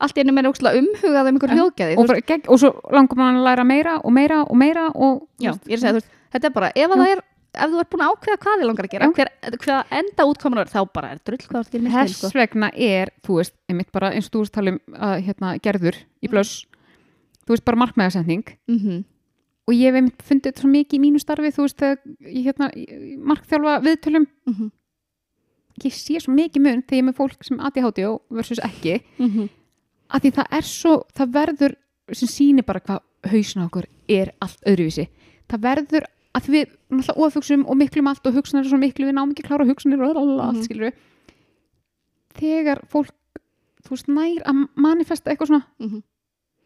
Allt einu meira ókslega umhugað um Ja, hljóðgæði og, gegg, og svo langar maður að læra meira og meira og meira og Já, ég er að segja, þú veist, þetta er bara, ef er ef þú ert búin að ákveða hvað þið langar að gera hver, hver enda útkoman er, þá bara er drull hvað þú ert Þess sko. vegna er, þú veist, einmitt bara eins og þú veist tala um að hérna, gerður í blöss, þú veist bara markmiðarsending mm -hmm. og ég hef einmitt fundið þetta svo mikið í mínu starfi, þú veist, hérna, markþjálfa viðtölum, Mm -hmm. Ég sé svo mikið mun þegar ég er með fólk sem ADHD versus ekki, Mm -hmm. að því það er svo, það verður sem sýnir bara hvað hausna okkur er allt öðruvísi, það verður að við náttúrulega ofugsum og miklum allt og hugsanar er svo miklu, við náum ekki klára hugsanir og allt, Mhm. skilur þegar fólk þú veist, nær að manifesta eitthvað svona Mm -hmm.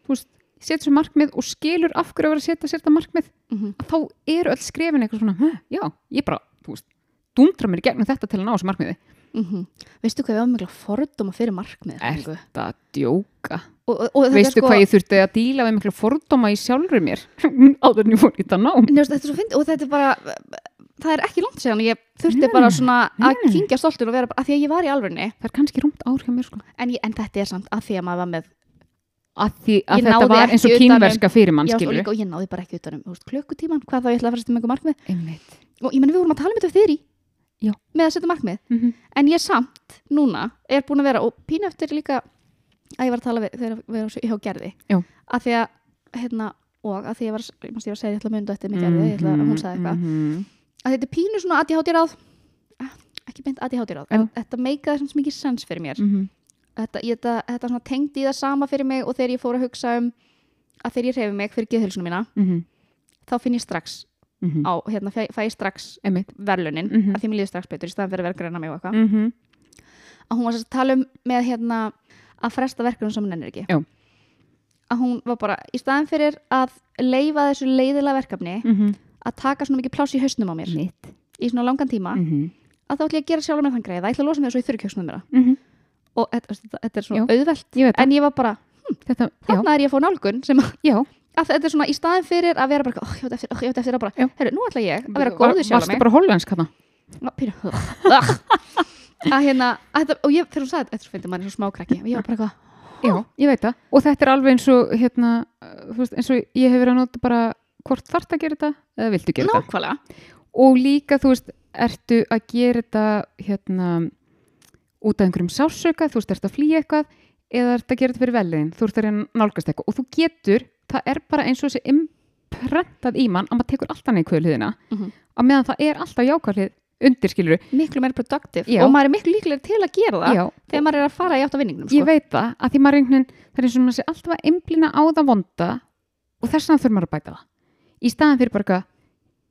þú veist, setja sér markmið og skilur af hverju að vera að setja sér þetta markmið að þá eru öll skrefin eitthvað svona "Huh, já, ég bara, þú veist, dundra mér í gegnum þetta til að ná þessu markmiði. Mhm. Veistu hvað við mikla fordóma fyrir markmið Er þetta djóka? Og, og, og veistu sko, hvað ég þurfti að díla við miklu fordóma í sjálfur mér? Áður en ég fór í þetta nám. Nei, veist, þetta er svo fyndið og þetta er bara það er ekki langt séðan ég þurfti Nei, bara svona að nei. kingja stoltur og vera bara, að því að ég var í alvörni það er kannski rúmt ár hjá mér sko. En, ég, en þetta er samt að því að maður var með að, því, að þetta var eins og um- kínverska fyrir mann já, og, líka, og ég náði bara ekki utan um þú veist, klukkutíman, hvað þá ég ætla að fara að setja með einhver markmið. Og ég meni við vorum að tala um þetta fyrir í Já. með að setja markmið mm -hmm. en ég samt núna er búin að vera og pínu eftir líka að ég var að tala við þegar við erum hjá gerði Já. að því að hérna og að því ég var, ég var að segja ég ætla að mynda eftir mig gerði, ég ætla að hún sagði eitthvað -hmm. að þetta er pínu svona ADHD ráð Ah, ekki beint ADHD ráð en þetta meikaði sem mikið sens fyrir mér Mm þetta, ég, þetta, þetta svona tengdi í það sama fyrir mig og þegar ég fór að hugsa um að þegar ég reyfi mig fyrir geðhilsuna mína -hmm. þá finn ég strax á, hérna, fæ, fæ strax einmitt. verlunin, Mhm. að því mér líður strax betur í staðan fyrir greina mig og eitthvað. Mm -hmm. að hún var að tala um með hérna að fresta verkefnum sem hún ennir ekki. Já. að hún var bara í staðan fyrir að leifa þessu leiðilega verkefni að taka svona mikið pláss í hausnum á mér. Mitt í svona langan tíma. Mm að þá ætla ég að gera sjálf með þann greið það ætla að losa mig þessu í þurrkjöksnum mér -hmm. og þetta, þetta, þetta er svona Já. auðvelt. En ég var bara, þetta, já, þarna er ég að fá nálgun sem að, já. Að þetta er svona í staðan fyrir að vera bara, oh, ég veit eftir, oh, ég veit eftir að bara. Herru, nú ætla ég að vera góðu sjálf varstu bara hollensk hana Ná, ugh. að hérna að þetta, og ég, þegar hún sagði þetta, þetta maður er svo smákrakki. Og ég var bara eitthvað, Já, ég veit það. Og þetta er alveg eins og, hérna, þú veist, eins og ég hef verið að nota bara hvort þarft að gera þetta eða viltu gera þetta. nákvæmlega. Og líka, þú veist, ertu að gera þetta, hérna, út af einhverjum sásöka, þú veist, ertu að flýja eitthvað eða ertu að gera þetta fyrir velin, þú ert að reyna nálgast eitthvað. Og þú getur, það er bara eins og þessi imprentað í mann að maður tekur alltaf neikvöðu hliðina, Mhm. á meðan það er alltaf jákvæðlið undir, skilur miklu meira productive Já. og maður er miklu líklega til að gera það Já, þegar maður er að fara í átt af vinningnum sko. ég veit það, að því maður einhvern veginn, það er eins og maður sé alltaf að einblina á það vonda og þess vegna þurfum maður að bæta það. Í staðan fyrir bara eitthvað,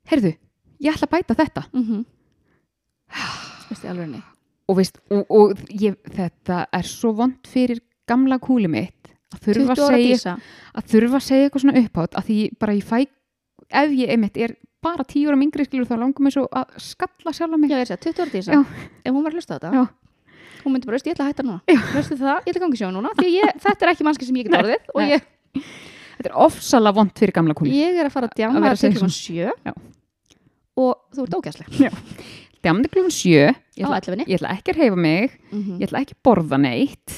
heyrðu, ég ætla að bæta þetta. mm -hmm. Veist í alveg Og og, og ég, þetta er svo vond fyrir gamla kúli mitt að 20 þurfa að segja, að þurfa að segja eitthvað svona upphátt að því bara ég fæ, ef ég einmitt er bara tíu ára mingri skilur þá langar mér svo að skalla sjálf mig. Já, ég er að segja, 20 ára dísa. Ef hún var að hlusta á þetta Já. Hún myndi bara, veist, ég ætla að hætta núna Veistu það, ég ætla að gangi sjá núna ég, þetta er ekki mannski sem ég get orðið nei. ég, Þetta er ofsalega vond fyrir gamla kúli. ég er að fara að Að djama að til klukkan sjö Já. og þú ert ógæsleg Djamdi klukkan sjö, ég á ætla, 11 ég ætla ekki að reyfa mig, mm ég ætla ekki að borða neitt.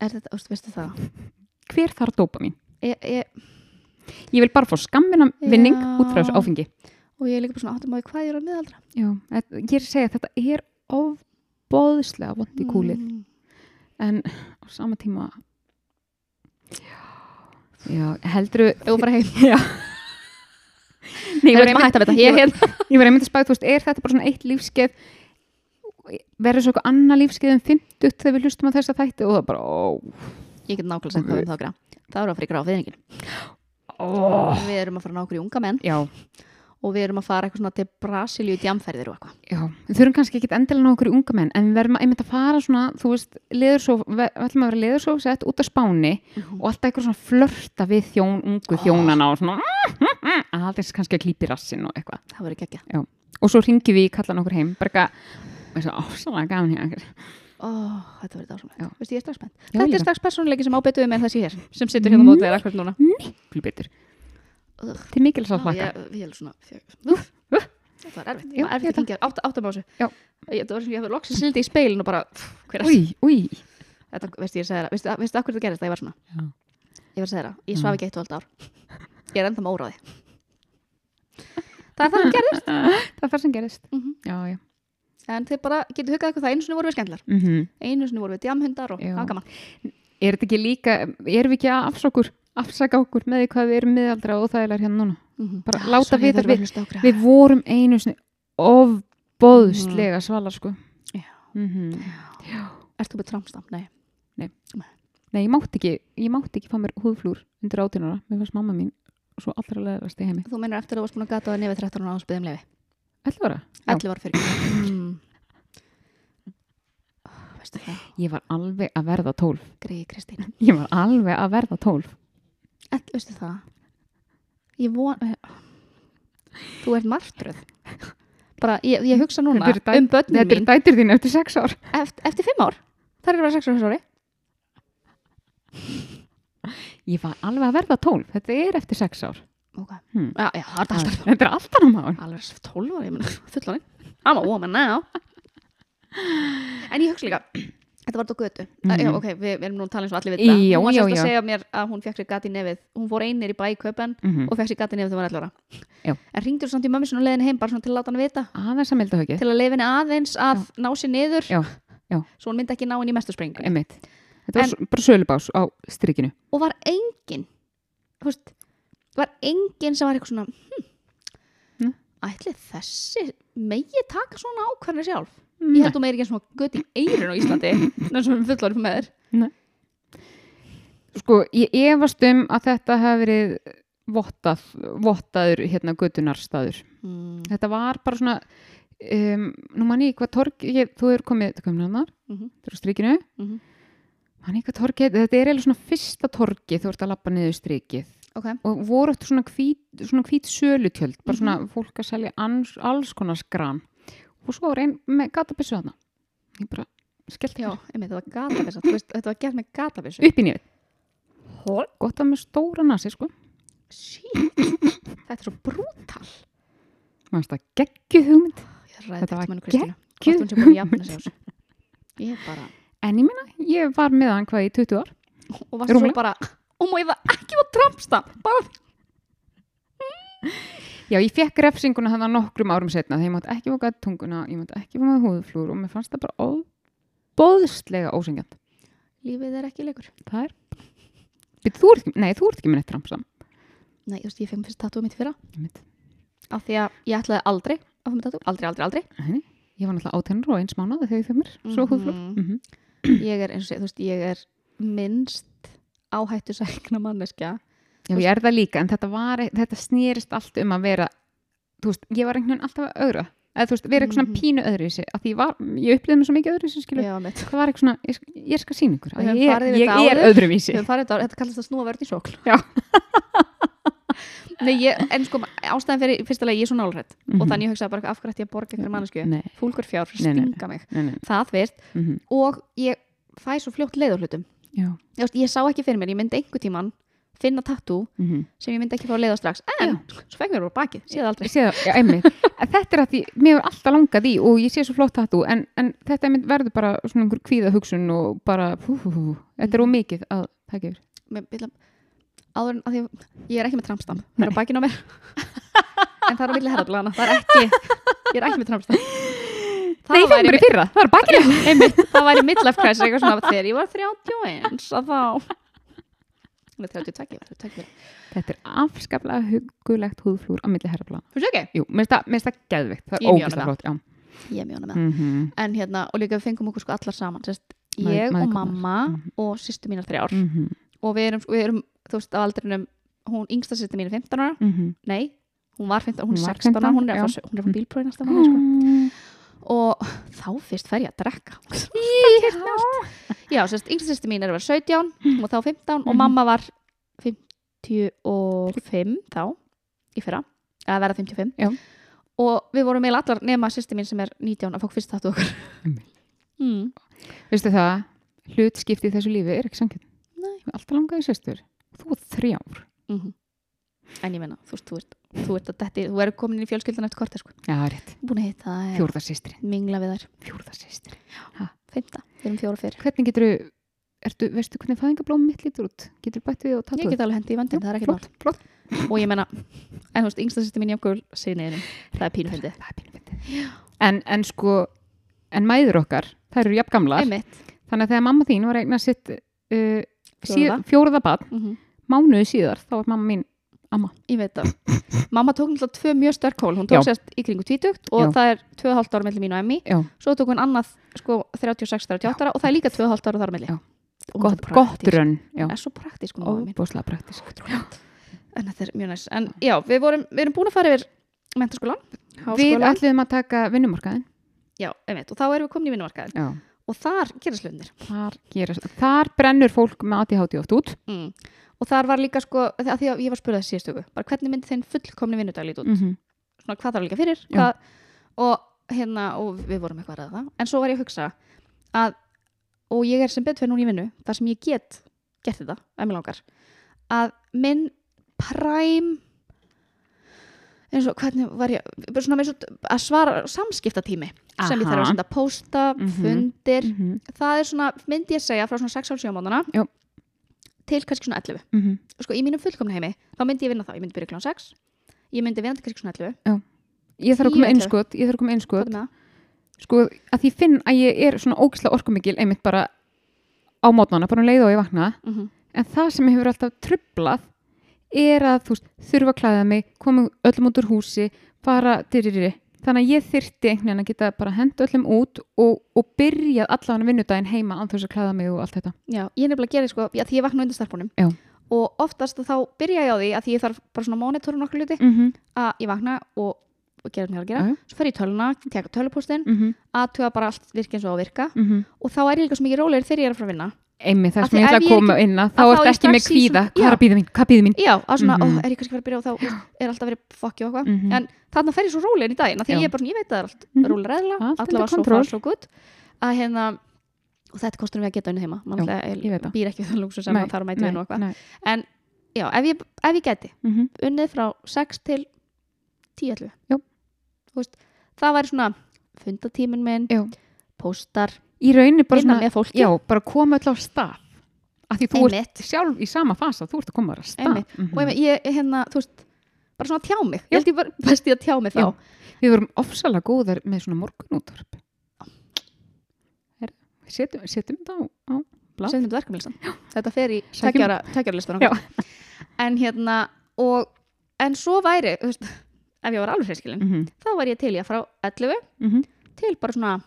Er þetta, ástu, veistu það Hver þarf dópa mín? ég, ég, Ég vil bara fá skammina vinning Já. út frá þessu áfengi. og ég er líka bara svona áttum á því hvað ég er að miðaldra Já, þetta- ég er að segja að þetta er ofbóðslega vond í kúlið. mm. En á sama tíma, já, heldur Ef þú fara heim Já. Nei, ég var einmitt, hætta við þetta Ég ég var einmitt að spæða, þú veist, er þetta bara svona eitt lífskeið verður svo eitthvað annað lífskeið en 50 þegar við hlustum á þessa þætti og það bara, ó, Ég get nákvæmlega sagt hvað um það gra Það eru að fara í gráfiðningin ó, Við erum að fara nákvæmlega í unga menn. Já, og við erum að fara eitthvað svona til Brasilíu djamferðir og eitthvað. Já, við þurfum kannski ekki endilega ná okkur unga menn, en við verðum að einmitt að fara svona, þú veist, leðursóf, við ætlum að vera leðursóf sett út á spáni og alltaf eitthvað svona flörta við þjón, ungu Oh. þjónana og svona, aðeins kannski að klípi rassin og eitthvað. Það verður geggja Og svo ringjum við í kallan okkur heim, bara og svo, svona gaman hér. Ó, þetta verður Já. dásamlega Veistu, ég er strax spennt Þetta líka. er strax persónuleiki sem ábyttuði með þessi hér sem situr hérna mótið þér akkur núna Miklu betur. Til mikils að Ó, hlaka. ég, ég er svona. Þetta var erfitt, það var erfitt ég að hengja átt, áttum á þessu Já. Ég, það var sem ég hefði loksins sildi í speilin og bara er Új, új. þetta, veistu, ég segi það, veistu, veistu akkur þetta gerist að ég var svona Já. ég var að segja það, ég svaf ekki eitt og allt ár ég er ennþá með óráði það er það sem gerist Það er það sem gerist. Mhm. Já, já. En þið bara getur hugað eitthvað það einu sinni voru við skemmlar Mm einu sinni voru við djamhundar og það gaman Er þetta ekki líka, erum við ekki að afsaka afsaka okkur með því hvað við erum miðaldra og það er hérna núna? Mhm. Bara Já, láta við- á okkur. Við vorum einu sinni ofbóðslega svalar, sko. Já. Mhm. Þú með tramstamp? Nei. Nei, ég mátti ekki, ég mátti ekki fá mér húðflúr undir átínara, mér fannst mamma mín svo allra leðast í heimi. Þú meinar eftir að þú varst búin að gata það nefið 13 ára ánsbyðum lefi? Ætla vera? Já. 11 ára fyrir. Mm. Það? Ég var alveg að verða tólf. Greið Kristín. Ég var alveg að verða tólf. Ell, veistu það? Ég von... Þú ert martröð. Bara, ég, ég hugsa núna dæ- um börnin Þetta er mín dætur þín eftir sex ár. eftir, eftir 5 ár. Það er að vera 6 ára ári. Ég var alveg að verða tólf. Þetta er eftir sex ár. Ok. Hmm. Já, já, það er alltaf. Þetta er alltaf náma. Alveg 12 ára, ég menn, fullaninn. I'm a woman now. En ég hugsa líka, þetta var þetta götu. Mm. Já, ok, við, við erum nú að tala eins og allir við þetta. Já, hún var já, sérst að já. segja mér að hún fekk sér gati nefið. Hún fór einir í bæ í köpen Mm og fekk sér gati nefið þegar hún var 11 ára. Já. En ringdur samt í mömmu sinni og leiðin heim bara svona til að láta hann vita. Aðeins að melda högið. Til að leiðin aðeins að ná sér niður. Já, já. Svo hún myndi ekki ná henni í mestu springu. Einmitt. Þetta var En- en, bara sölubás á strikinu. Og var engin, þú veist, var engin sem var eitthvað svona, hm, ætli þessi megi taka svona ákvarðinu sjálf. Mm. Ég held þú meir ekki svona gött í eirun á Íslandi en sem fullorinn með þér Sko, ég efast um að þetta hafi verið vottað, vottaður hérna göttunarstaður. mm. Þetta var bara svona, um, nú mann ég hvað torg, ég, þú er komið, komið hann þar, Mhm. þetta er á strikinu, Mhm. mann ég hvað torgið, þetta er eiginlega svona fyrsta torgið þú ert að lappa niður strikið Ok, og voru eftir svona hvít, svona hvít sölutjöld, bara svona fólk að selja ans, alls konar skran. Og svo var einn með gatabissu þarna. Ég bara skellt já, einmitt, þetta var gatabissa þetta var gert með gatabissu upp í nefið. Gott að með stóra nasi, sko. Shit, þetta er svo brútal. Mér finnst það geggjuð hugmynd. Þetta var þetta geggjuð þessu. Ég bara, En ég minna, ég var með hann hvað í 20 ár. og varst svo bara Og má ég það ekki var trampsta Bara, Já, ég fekk refsinguna þannig nokkrum árum setna þegar ég mátt ekki gætt tunguna, ég mátt ekki með húðflúr og mér fannst það bara óbóðslega ósengjant. lífið er ekki leikur Það er... Býtu, þú ert ekki, nei, þú ert ekki með neitt tramsam. Nei, veist, ég fekk mér fyrst tattoo mitt í fyrra. Af því að ég ætlaði aldrei að fá mér tattoo Aldrei, aldrei, aldrei Nei, ég var náttúrulega átennur og eins mánuði þegar ég fekk mér svo húðflúr. Mm -hmm. Ég er, eins og þú veist, ég er minnst áhættu sækna manneskja Já, ég er það líka, en þetta var, þetta snýrist allt um að vera, þú veist, ég var einhvern veginn alltaf að augra. Eða þú veist, vera eitthvað svona Mhm. pínu öðruvísi, að því ég var, ég upplýði mig svo mikið skilu. Já, mitt Það var eitthvað svona, ég, ég skal sína ykkur, að ég, ég er. Við höfum farið þetta, þetta kallast að snúa vörn í sókl Já. Nei, ég, en sko, ástæðan fyrir fyrsta leið, ég er svo nálrætt Mhm. og þannig ég hugsaði bara af hverju ætti ég að borga ykkur mannesku fúlgur fjár, stinga mig það fyrst Mm og ég fæ svo fljótt leiðurhlutum. Ég, ég sá ekki fyrir mér, ég myndi einhver tíman finna tattoo mm sem ég myndi ekki fá að leiða strax. En svo fekk mér bara bakið, séð aldrei. Ég sé það, já, þetta er að því, mér hefur alltaf langað í og ég sé svo flott tattoo, en, en þetta verður bara svona einhver kvíða hugsun og bara, hú, hú, hú, þetta er ómikið að. Mér byrja, áður en að því ég er ekki með trampstam það er á bakinu á mér. En það er á milli herðablana það er ekki, ég er ekki með trampstam Nei, það er bara í fyrra, það er bakinu. einmitt, það væri midlife crisis eitthvað svona þegar ég var 31 að þá Nei, 32, ég var 32 Þetta er afskaplega hugulegt húðflúr á milli herraflana. Þú ekki? Jú, mér finnst það- finnst það Ég er flott, já. Ég er ánægð með það Mm en hérna, og líka við fengum okkur sko allar saman Mæ- ég og mæðgurnar. mamma Mhm. og sýstu mínar þrjár -hmm. og við erum, við erum, þú veist, á aldrinum hún, yngsta sýstu mín er 15 ára Mm nei, hún var 15, hún er Hún var 16 ára 15, hún er frá, er bílprófi næsta. -hmm. Og þá fyrst fer ég að drekka já, sérst, yngsta sýstu mín er að vera 17 hún var þá 15 og Mhm. mamma var 55 þá, í fyrra að vera 55 Já. og við vorum eiginlega allar nema sýstu mín sem er 19 að fá fyrst þáttu okkur mm. Veistu það, hlutskipti í þessu lífi er ekki. Nei. Alltaf langaði sýstur. Þú er þrjár. Mm en ég meina, þú veist, þú ert, þú ert að detti, þú er komin í fjölskyldan eftir korter sko. Já, rétt. búin að hitta það, Fjórða sýstirinn. mingla við þær Fjórða sýstir. fymta, við erum fjóra fyrr Hvernig getur, ertu, veistu hvernig fæðingablóm mitt lítur út? Getur bætt við og ég tatuð? get alveg hendi í vandin, það er ekkert mál flott, flott. og ég meina, en þú veist, yngsta sýsti mín jákul signiðinum, það er pínu fyndið Það er pínu fyndið. En, en sko, amma. ég veit það mamma tók náttúrulega tvö mjög sterk hól hún tók Já. sérst í kringu tvítugt og Já. það er 2,5 ára mellir mín og emmi svo tók hún annað, sko, 36-38 ára og það er líka 2,5 ára þar. Og er gott, gott praktísk. rönn. Hún er svo praktísk hún mamma mín. óbúslega praktisk. en þetta er mjög næst en já, við, vorum, við erum búin að fara yfir mentaskólan, Við ætluðum að taka vinnumarkaðin. já, einmitt, og þá erum við komin í vinnumarkaðin Já. og þar gerast hlutinir Þar, gerast, þar brennur fólk með ADHD oft út. mm. Og þar var líka sko, að því að ég var spurðað síðustöku, bara hvernig myndi þinn fullkomni vinnudag lítið út, -hmm. svona hvað þarf líka fyrir hvað, og hérna og við vorum eitthvað að það, en svo var ég að hugsa að, og ég er sem betur fyrir núna í vinnu, þar sem ég get gert þetta, að mér langar að minn præm eins og hvernig var ég svona með svo að svara samskiptatími sem ég þarf að Aha. senda posta, Mhm. fundir -hmm. það er svona, myndi ég segja frá svona 6-7 mánuðana Já. Til kannski svona 11 -hmm. sko í mínum fullkomna heimi, þá myndi ég vinna það ég myndi byrja klán 6, ég myndi vinna til kannski svona 11 Ég þarf að koma ellefu. innskot, ég þarf að koma það? Sko, að því finn að ég er svona ógislega orkumikil einmitt bara á mótnana, bara um leið og ég vakna. Mm En það sem hefur alltaf trublað er að þú veist, þurfa að klæða mig, koma öllum út úr húsi, fara dyriri. Þannig að ég þyrti einhvern veginn að geta bara hend öllum út og, og byrjað allan vinnudaginn heima þess að klæða mig og allt þetta. Já, ég er nefnilega að gera sko, því ég vakna undir starfbúnum Já. og oftast þá byrja ég á því að því ég þarf bara svona mónitorun okkur hluti Mm -hmm. að ég vakna og, og gera það mér að gera já. svo fer ég í töluna, teka tölupóstin Mm -hmm. aðtuga bara allt virka eins og á að virka og þá er ég líka svo mikið rólegir þegar ég er að fara að vinna Það Af sem því ég ætla að er koma ekki- inn að þá að er ég ekki með kvíða. svona- Hvað er að býða mín? Hvað býða mín? Já, að svona, Mhm. ó, er ég kannski að fara að byrja og þá er alltaf verið fokki og eitthvað Mhm. en þarna fer ég svo rólegin í daginn því Já. ég er bara svona, ég veit að það er allt Mhm. rólega reðla, Allt allavega undir svo far svo gutt að hérna og þetta kostur við að geta unni heima mannlega það. býr ekki við það lúksu sem Nei, að þarf að nei, vinna og eitthvað en já, ef ég, ef ég geti Mhm. unnið frá 6 til 10 11 Já. Þú veist, það væri svona fundatíminn minn, Já. Í rauninni bara vinna svona, já, bara koma öll á stað. Af því þú Einmitt. ert sjálf í sama fasa, þú ert að koma á stað. Einmitt. Mhm. og ég, ég hérna, þú veist bara svona tjá mig, Já. ég held ég bara best í að tjá mig þá Já. Við vorum ofsalega góðar með svona morgunútvarp. Setjum, setjum þetta á, á sem þetta verkefnilistan þetta fer í Já. en hérna og, en svo væri þú veist, ef ég var alveg hreinskilin Mm -hmm. þá var ég til í að frá 11 Mm til bara svona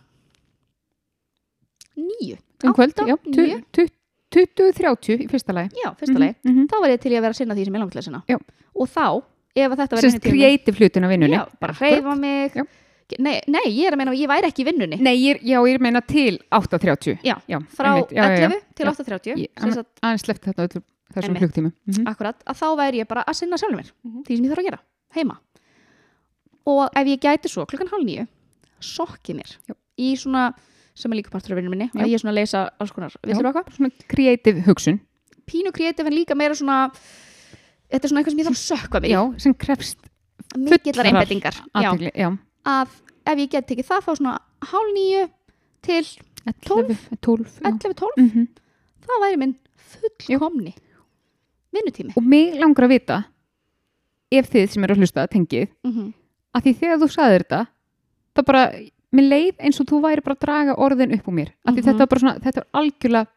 9 Um kvöld, já, níu. 20-30 í fyrsta lagi. já, fyrsta leið Mm -hmm. þá var ég til í að vera að sinna því sem ég langar til að sinna Já. og þá, ef þetta verður Sérst kreatív hlutin á vinnunni. já, bara hreyfa mig nei, nei, ég er að meina að ég væri ekki í vinnunni Nei, ég, já, ég er að meina til 8.30. já, Já, frá einmitt, já, já, já. 11 til Já. 8.30 Ég- sem sagt, Aðeins sleft þetta öllum þessum klukktíma. Mm -hmm. akkurat, að þá væri ég bara að sinna sjálfur mér Mhm. því sem ég þarf að gera, heima og ef ég gæti svo klukkan hálf nýju sokki mér Já. í svona, sem er líka partur af vinnum minni. Að ég er svona að leysa alls konar, Svona kreatív hugsun. pínu kreatív en líka meira svona þetta er svona eitthvað sem ég þarf að sökka mig já, sem krefst fullrar einbettingar að ef ég get tekið það þá svona hálf nýju til 11, 12 já. 11-12 Mhm. það væri minn fullkomni vinnutími. Og mig langar að vita ef þið sem eru að hlusta tengið mm -hmm. að því þegar þú sagðir þetta þá bara, mér leið eins og þú væri bara að draga orðin upp úr mér því Mhm. þetta var bara svona, þetta var algjörlega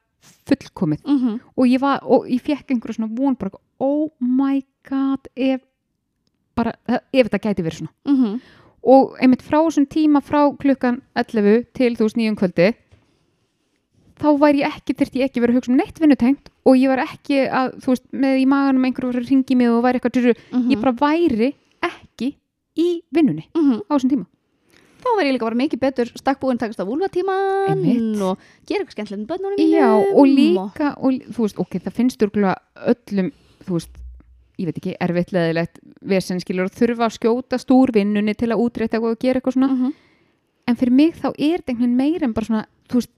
fullkomið Mm -hmm. og ég var, og ég fekk einhverju svona von bara, oh my god ef bara, ef þetta gæti verið svona Mhm. og einmitt frá þessum tíma frá klukkan 11 til þú veist nýjum kvöldi þá væri ég ekki, þurfti ég ekki verið að hugsa um neitt vinnutengt og ég var ekki að, þú veist, með í maganum einhverju var að ringi mig og væri eitthvað Mhm. ég bara væri ekki í vinnunni Mhm. á þessum tíma þá væri ég líka bara mikið betur stakkbúin takast á vúlvatíman og gera eitthvað skemmtilegt með börnunum mínum Já, og líka, og, þú veist, ok, það finnst örgulega öllum, þú veist, ég veit ekki, erfitt leðilegt vesenskilur að þurfa að skjóta úr vinnunni til að útrétta og gera eitthvað svona. Mhm. En fyrir mig þá er þetta einhvern veginn meira en bara svona, þú veist,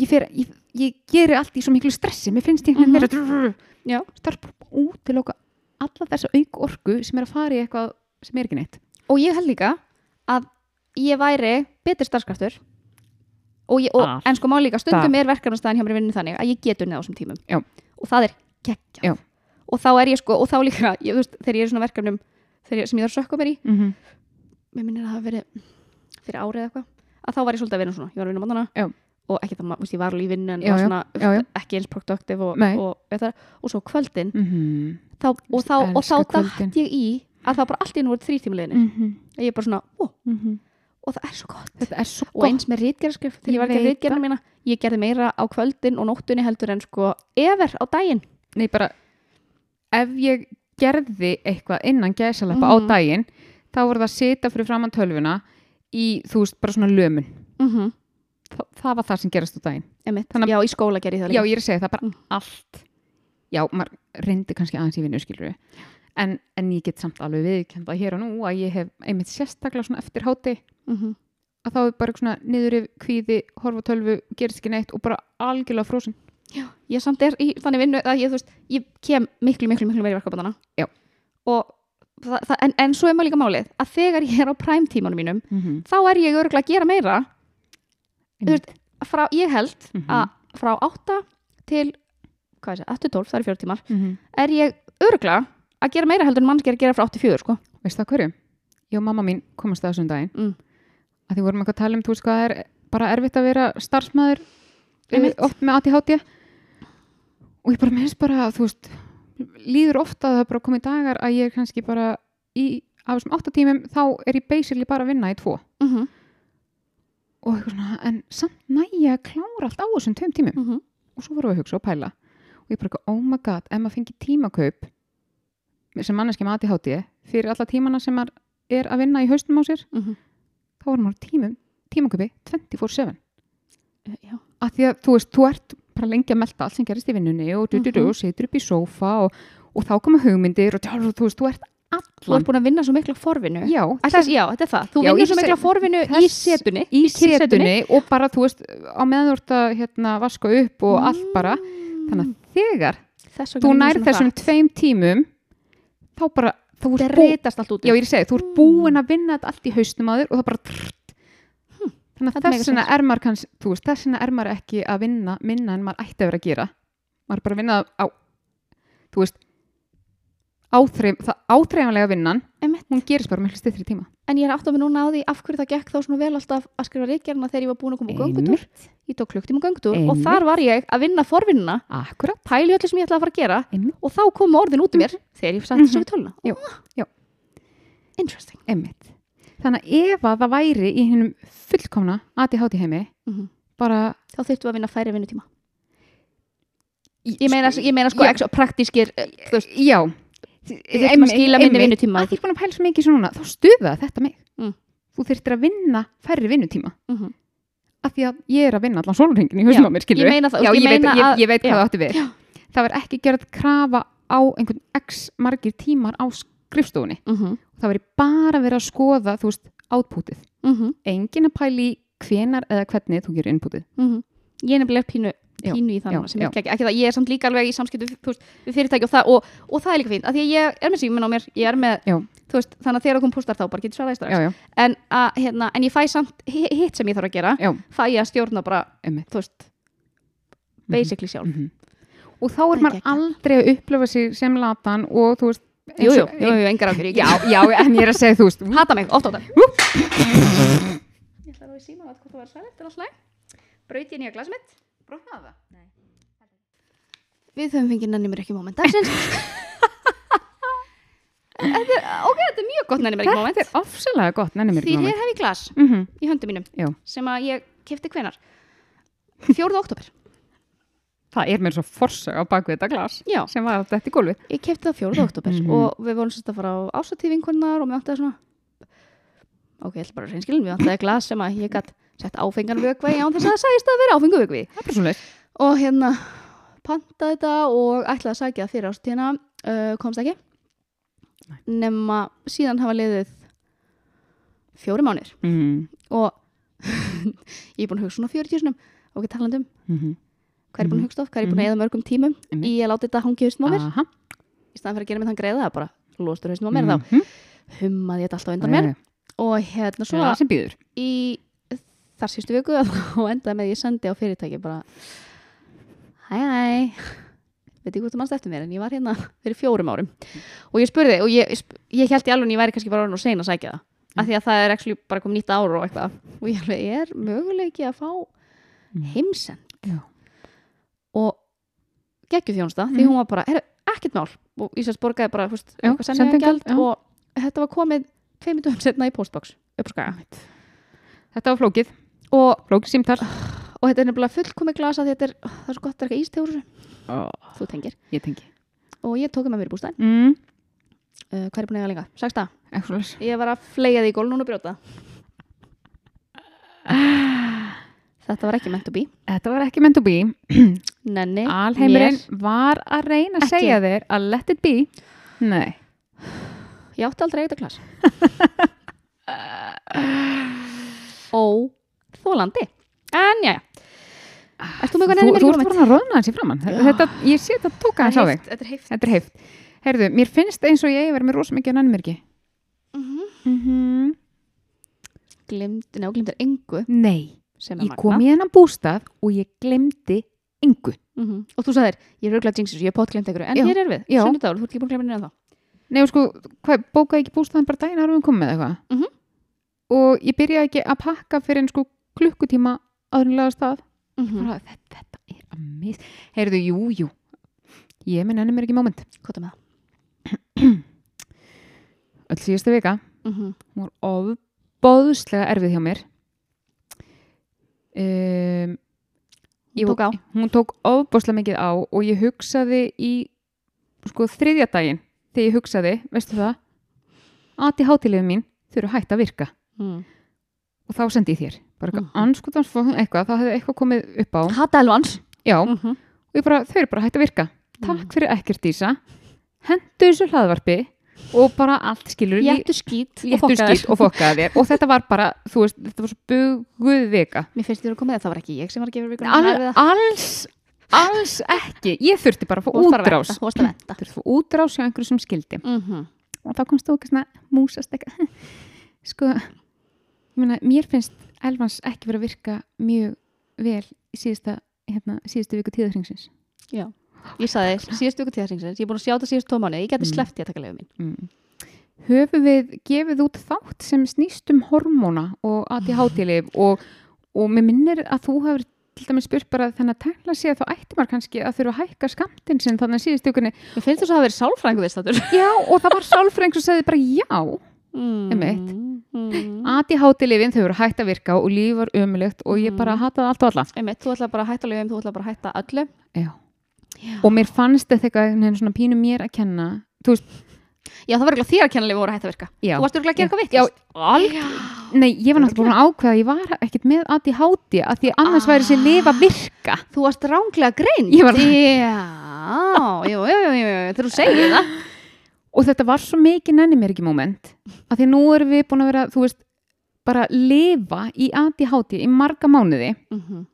ég, fer, ég, ég geri allt í svo miklu stressi, mér finnst einhvern veginn meira, Já. starf bara út til okkar alla þessa auk orku sem er að fara í eitthvað sem er ekki neitt. og ég held líka að ég væri betur starfskraftur og ég, og, Alltaf. en sko má líka stundum er verkefnastæðin hjá mér í vinnu þannig að ég getur neða á þessum tímum Já. og það er geggjað Já. og þá er ég sko, og þá líka ég, þú veist, þegar ég er í svona verkefnum þegar ég, sem ég þarf að sökka mér í Mm -hmm. mér minnir að það hafi verið fyrir árið eða eitthvað að þá var ég svolítið að vinna svona, ég var að vinna mannana Já. og ekki það, þú veist, ég var alveg í vinnu en Já, var já, svona já, já. ekki eins produktiv og, Nei. og, og, og svo kvöldin Mm þá, og, þá, og þá elska kvöldin. dætt ég í að það bara allt í einu voru þrý tímuleginir -hmm. ég er bara svona, ó, Mm og það er svo gott. Er svo og eins með rítgerðskrif ég var Ég gerði meira á kvöldin og nóttunni heldur en sko efer á daginn. Nei, bara ef ég gerði eitthvað innan gæsalappa á Mhm. daginn þá voru það að sita fyrir framann tölvuna í, þú veist, bara svona lömun. Mm -hmm. Þa, það var það sem gerast á daginn. Þannig, já, í skóla gerði það Já, líka ég er að segja það bara Mm. allt. Já, maður reyndi kannski aðeins í vinnu skilur en, en ég get samt alveg viðkenda hér og nú að ég hef einmitt sérstaklega svona eftir háti mm að þá er bara eitthvað svona niður yfir kvíði, horfa tölvu, gerist ekki neitt og bara algjörlega frósin ég samt er í þannig vinnu að ég, veist, ég kem miklu, miklu, miklu meiri verkefnana Já. og það, það, en, en svo er maður líka málið að þegar ég er á prime tímanum mínum mm -hmm. þá er ég örgulega að gera meira Þú veist, frá, ég held Mhm. að frá 8 til hvað er það, 8-12, það eru fjóra tímar mm -hmm. er ég örgulega að gera meira heldur en mannsker að gera frá 8-4 sko. Veist það hverju? Og mamma mín komast það þessum daginn mm. Að því vorum eitthvað að tala um, þú veist hvað er bara erfitt að vera starfsmæður Einmitt. oft með ADHD og ég bara minnst bara, þú veist líður ofta að það bara komið dagar að ég er kannski bara í af þessum átta tímum þá er ég basically bara að vinna í tvo Mm -hmm. og eitthvað svona, en samt næja að klára allt á þessum tveim tímum Mm -hmm. og svo vorum við að hugsa og pæla og ég bara, eitthvað, oh my god, ef maður fengi tímakaup sem manneski með ADHD fyrir alla tímana sem er að vinna í haustum á sér þá var maður tímum, tímakaupi 24-7 Já. að því að þú veist, þú ert bara lengi að melta allt sem gerist í vinnunni og du, du, du, Mhm. og situr upp í sófa og, og þá koma hugmyndir og þú veist, þú ert Þú allan ert búin að vinna svo mikla forvinnu já, Ætlas, Já, þetta er það. Þú vinnur svo mikla forvinnu í þess- setunni í setunni. og bara, þú veist, á meðan þú ert að hérna, vaska upp og allt bara. Þannig að þegar Þess vegna þú vinnur nær svona þessum tveim tímum þá bara, þú reytast allt út já, ég er að segja, þú ert búin að vinna þetta allt í haustum á þér og það bara trrrt. þannig að meikar þess vegna er maður kannski, þú veist, þess vegna er maður ekki að vinna minna en maður ætti að vera að gera. Maður er bara að vinna á þú veist áþreif, áþreifanlega vinnan Einmitt. hún gerist bara miklu styttri tíma. En ég er átt að mig núna á því af hverju það gekk þá svona vel alltaf að skrifa reykjarna þegar ég var búin að koma á göngutúr Ég tók klukktíma göngutúr og Einmitt. þar var ég að vinna forvinnuna akkurat, pæli öllu sem ég ætlaði að fara að gera einmitt, og þá komu orðin út um mér þegar ég sætti Mhm. svo við töluna Já, Ah, já. Interesting. Einmitt. Þannig að ef að það væri í hennum fullkomna ADHD heimi Mhm. bara Þá þurftum við að vinna færi vinnutíma. Í- Ég meina, ég meina sko praktískir eh, já Við þurfum að skila minni vinnutíma. að því búin að pæla svo mikið svona þá stuða þetta mig Mm. þú þurftir að vinna færri vinnutíma mhm. af því að ég er að vinna allan sólringin í hausnum á mér skilur ég meina það, já, ég ég, veit, ég, ég veit hvað það átti við Já. það var ekki gerð krafa á einhvern x margir tímar á skrifstofunni Mhm. það var bara verið að skoða þú veist, outputið Mhm. engin að pæli hvenar eða hvernig þú gerir inputið Mhm. Ég er nefnilega pínu pínu í það núna sem er ekki, ekki það, ég er samt líka alveg í samskiptu við fyrirtæki og það, og, og það er líka fínt af því að ég er með síminn á mér, ég er með veist, þannig að þegar þú postar þá bara getur svaraði strax. Já, já, en, að, hérna, en ég fæ samt hi- hitt sem ég þarf að gera já, fæ ég að stjórna bara, einmitt. þú veist basically sjálf. Mhm. og þá Það er maður aldrei að upplifa sig sem latan og þú veist jú, eins jú, og- jú, jú, engar ákjör já, já, en ég er að segja þú veist hata mig, oft á þetta ég ætla að ráði síma að hvort það var sælegt er alltaf. Læg braut ég nýja glas mitt brotnaði það við höfum fengið nenni mér ekki er, ok, þetta er mjög gott nenni mér ekki moment þetta er ofsalega gott, nenni mér því ekki hér hef ég glas mm -hmm. í höndum mínum Já. sem að ég kefti hvenar 4. oktober það er mér svo forsa á baku þetta glas Já. sem var þetta í gólfið ég kefti það 4. oktober Mhm. og við vorum sérst að fara á ásatífinkunnar og mér átti það svona ok, ég ætla bara að reynskilin við átti það glas sem að ég gætt sett áfengan vökva í án þess að það sagðist að vera áfengu leið og hérna pantaði þetta og ætlaði að sækja fyrir ástíðina uh, komst ekki? Nema síðan hafa liðið fjóri mánir mm og ég er búin að hugsa svona 40 sinum og ekki talandi um -hmm. hvað er búin að hugsa of, hvað er búin að eða mörgum tímum Einmitt. í að láta þetta hangi haustum á mér. Aha. í staðan fyrir að gera mig þann greiða það bara lostur haustum á mér þá. Mhm. hummaði þetta alltaf undan mér. og hérna svo í þar sístu viku og endaði með ég sendi á fyrirtæki bara hæ hæ veit ekki hvort þú mannst eftir mér en ég var hérna fyrir fjórum árum. Og ég spurði og ég, ég held í alveg að ég væri kannski bara orðin og sein að sækja það af því að það er actually bara komið nýtt ár og eitthvað. Og ég alveg er möguleiki að fá heimsend? Já. og geggju þjónsta því Mhm. hún var bara, er ekkert mál. Og ég sérst borgaði bara, fúst, Já, eitthvað já. og þetta var komið tveimur dögum setna í postbox upp á skaga þetta var flókið, og, flókið símtar og þetta er nefnilega fullkomið glasa því þetta er, það er svo gott að eitthvað ístegur oh, þú tengir. ég tengi. Og ég tók það með mér í bústæn mm. uh, hvað er búin að eiga það? Excellent. Ég var að flega því í gólun og brjóta. Þetta var ekki meant to be. Þetta var ekki meant to be. Nenni, alheimurinn mér, var að reyna að Ekki. segja þér að let it be. Nei. Ég átti aldrei eitthvað klass Ó, þólandi En já, þú með eitthvað þú, mér þú ekki ert bara að roðna í framann þetta, ég sé þetta tóka hans á þig. Þetta er heift. Er Herðu, mér finnst eins og ég verið með rosa mikið nannmerki mm mm -hmm. Glimti, ná, glimtir engu Nei, ég kom í hennan bústað og ég glemdi engu. Mhm. Og þú sagðir, ég er auðvitað jinxis, ég er potglemt einhverju. En Já, hér er við, já. sunnudagur, þú ert ekki búin að glemja neina þá Nei, og sko, hvað, bókaði ekki bústaðan bara daginn árum við komum með eitthvað? Mhm. og ég byrjaði ekki að pakka fyrir en sko klukkutíma áðurlega stað. Mm bara, þetta, þetta er að mis Heyrðu, jú, jú. Ég minn enni mér ekki moment. Hvað er með það? öll síðustu vika, Mm -hmm. hún var ofbóðslega erfið hjá mér. Um, Ég tók á. hún tók ofbóðslega mikið á og ég hugsaði í sko þriðja daginn þegar ég hugsaði, veistu það? Aði hátilegu mín þau eru hægt að virka. Mm. Og þá sendi ég þér. Bara eitthvað Mhm. anskotans eitthvað, þá hefði eitthvað komið upp á. Hata elvans já, mm -hmm. og bara, þau eru bara hægt að virka. Takk fyrir ekkert Dísa. Hendu þessu hlaðvarpi og bara allt skilur Léttu skýt og fokkaði þér. og þetta var bara, þú veist, þetta var svo buguð vika. Mér finnst þér að koma það, það var ekki ég sem var að gefa vikuna Al, alls, alls ekki. Ég þurfti bara að fá útrás. þurfti að fá útrás hjá einhverju sem skildi. Mm -hmm. og þá komst þú ekki svona músast eitthvað. Sko, meina, mér finnst Elvans ekki verið að virka mjög vel í síðasta, hérna, síðustu viku tíðarhengsins Já Ég sagði, síðustu ykkur tíðarsingsins, ég er búin að sjá þetta síðustu tómáni, ég geti Mm. sleppt í að taka leiðu mín. mm. höfum við gefið út þátt sem snýst um hormóna og ADHD-lif og, og mér minnir að þú hefur til dæmis spurt bara þannig að tækla sig að þá ætti maður kannski að þurfa að hækka skamtinn sinn þannig að síðustu ykkurni Mér finnst þess að það verið sálfrængu þetta. já og það var sálfræðing sem segði bara já. Einmitt. Mm. ADHD-lifin þau voru hægt að virka og líf var ömulegt og ég bara Mm. hataði allt og alla Einmitt, þú ætla bara að hætta leiðum, þú ætla bara að hætta öllu. já. og mér fannst þetta eitthvað svona pínu mér að kenna þú veist, Já, það var ekki þér að kenna leiðum voru að hætta að virka. já Þú varst örgulega að gera eitthvað Já, vitt. alg... Nei, ég var náttúrulega búin að ákveða að ég var ekkert með ADHD að því annars Ah. væri þessi lif að virka Þú varst ránglega greint. Ég var- Já, jú, jú, jú, þú segir það. Og þetta var svo mikið nenni mér ekki moment að því nú erum við búin að vera þú veist, bara lifa í ADHD í marga mánuði. Mm -hmm.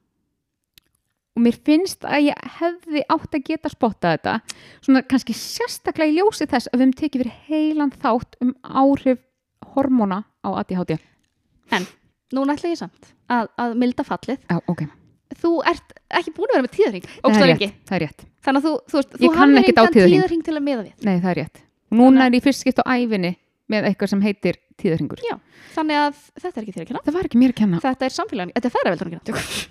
og mér finnst að ég hefði átt að geta spottað þetta svona kannski sérstaklega í ljósi þess að við höfum tekið fyrir heilan þátt um áhrif hormóna á ADHD núna ætla ég samt að, að milda fallið. Já, ok, þú ert ekki búin að vera með tíðarhing það er rétt, það er rétt. Þannig að þú, þú, veist, þú engan tíðahring. tíðarhing til að miða við. Nei, það er rétt og núna er ég fyrst skipt á æfinni með eitthvað sem heitir tíðarhingur þannig að þetta er ekki þér að kenna það var ekki mér að kenna þetta er samfélagin, þetta er færaveldan að kenna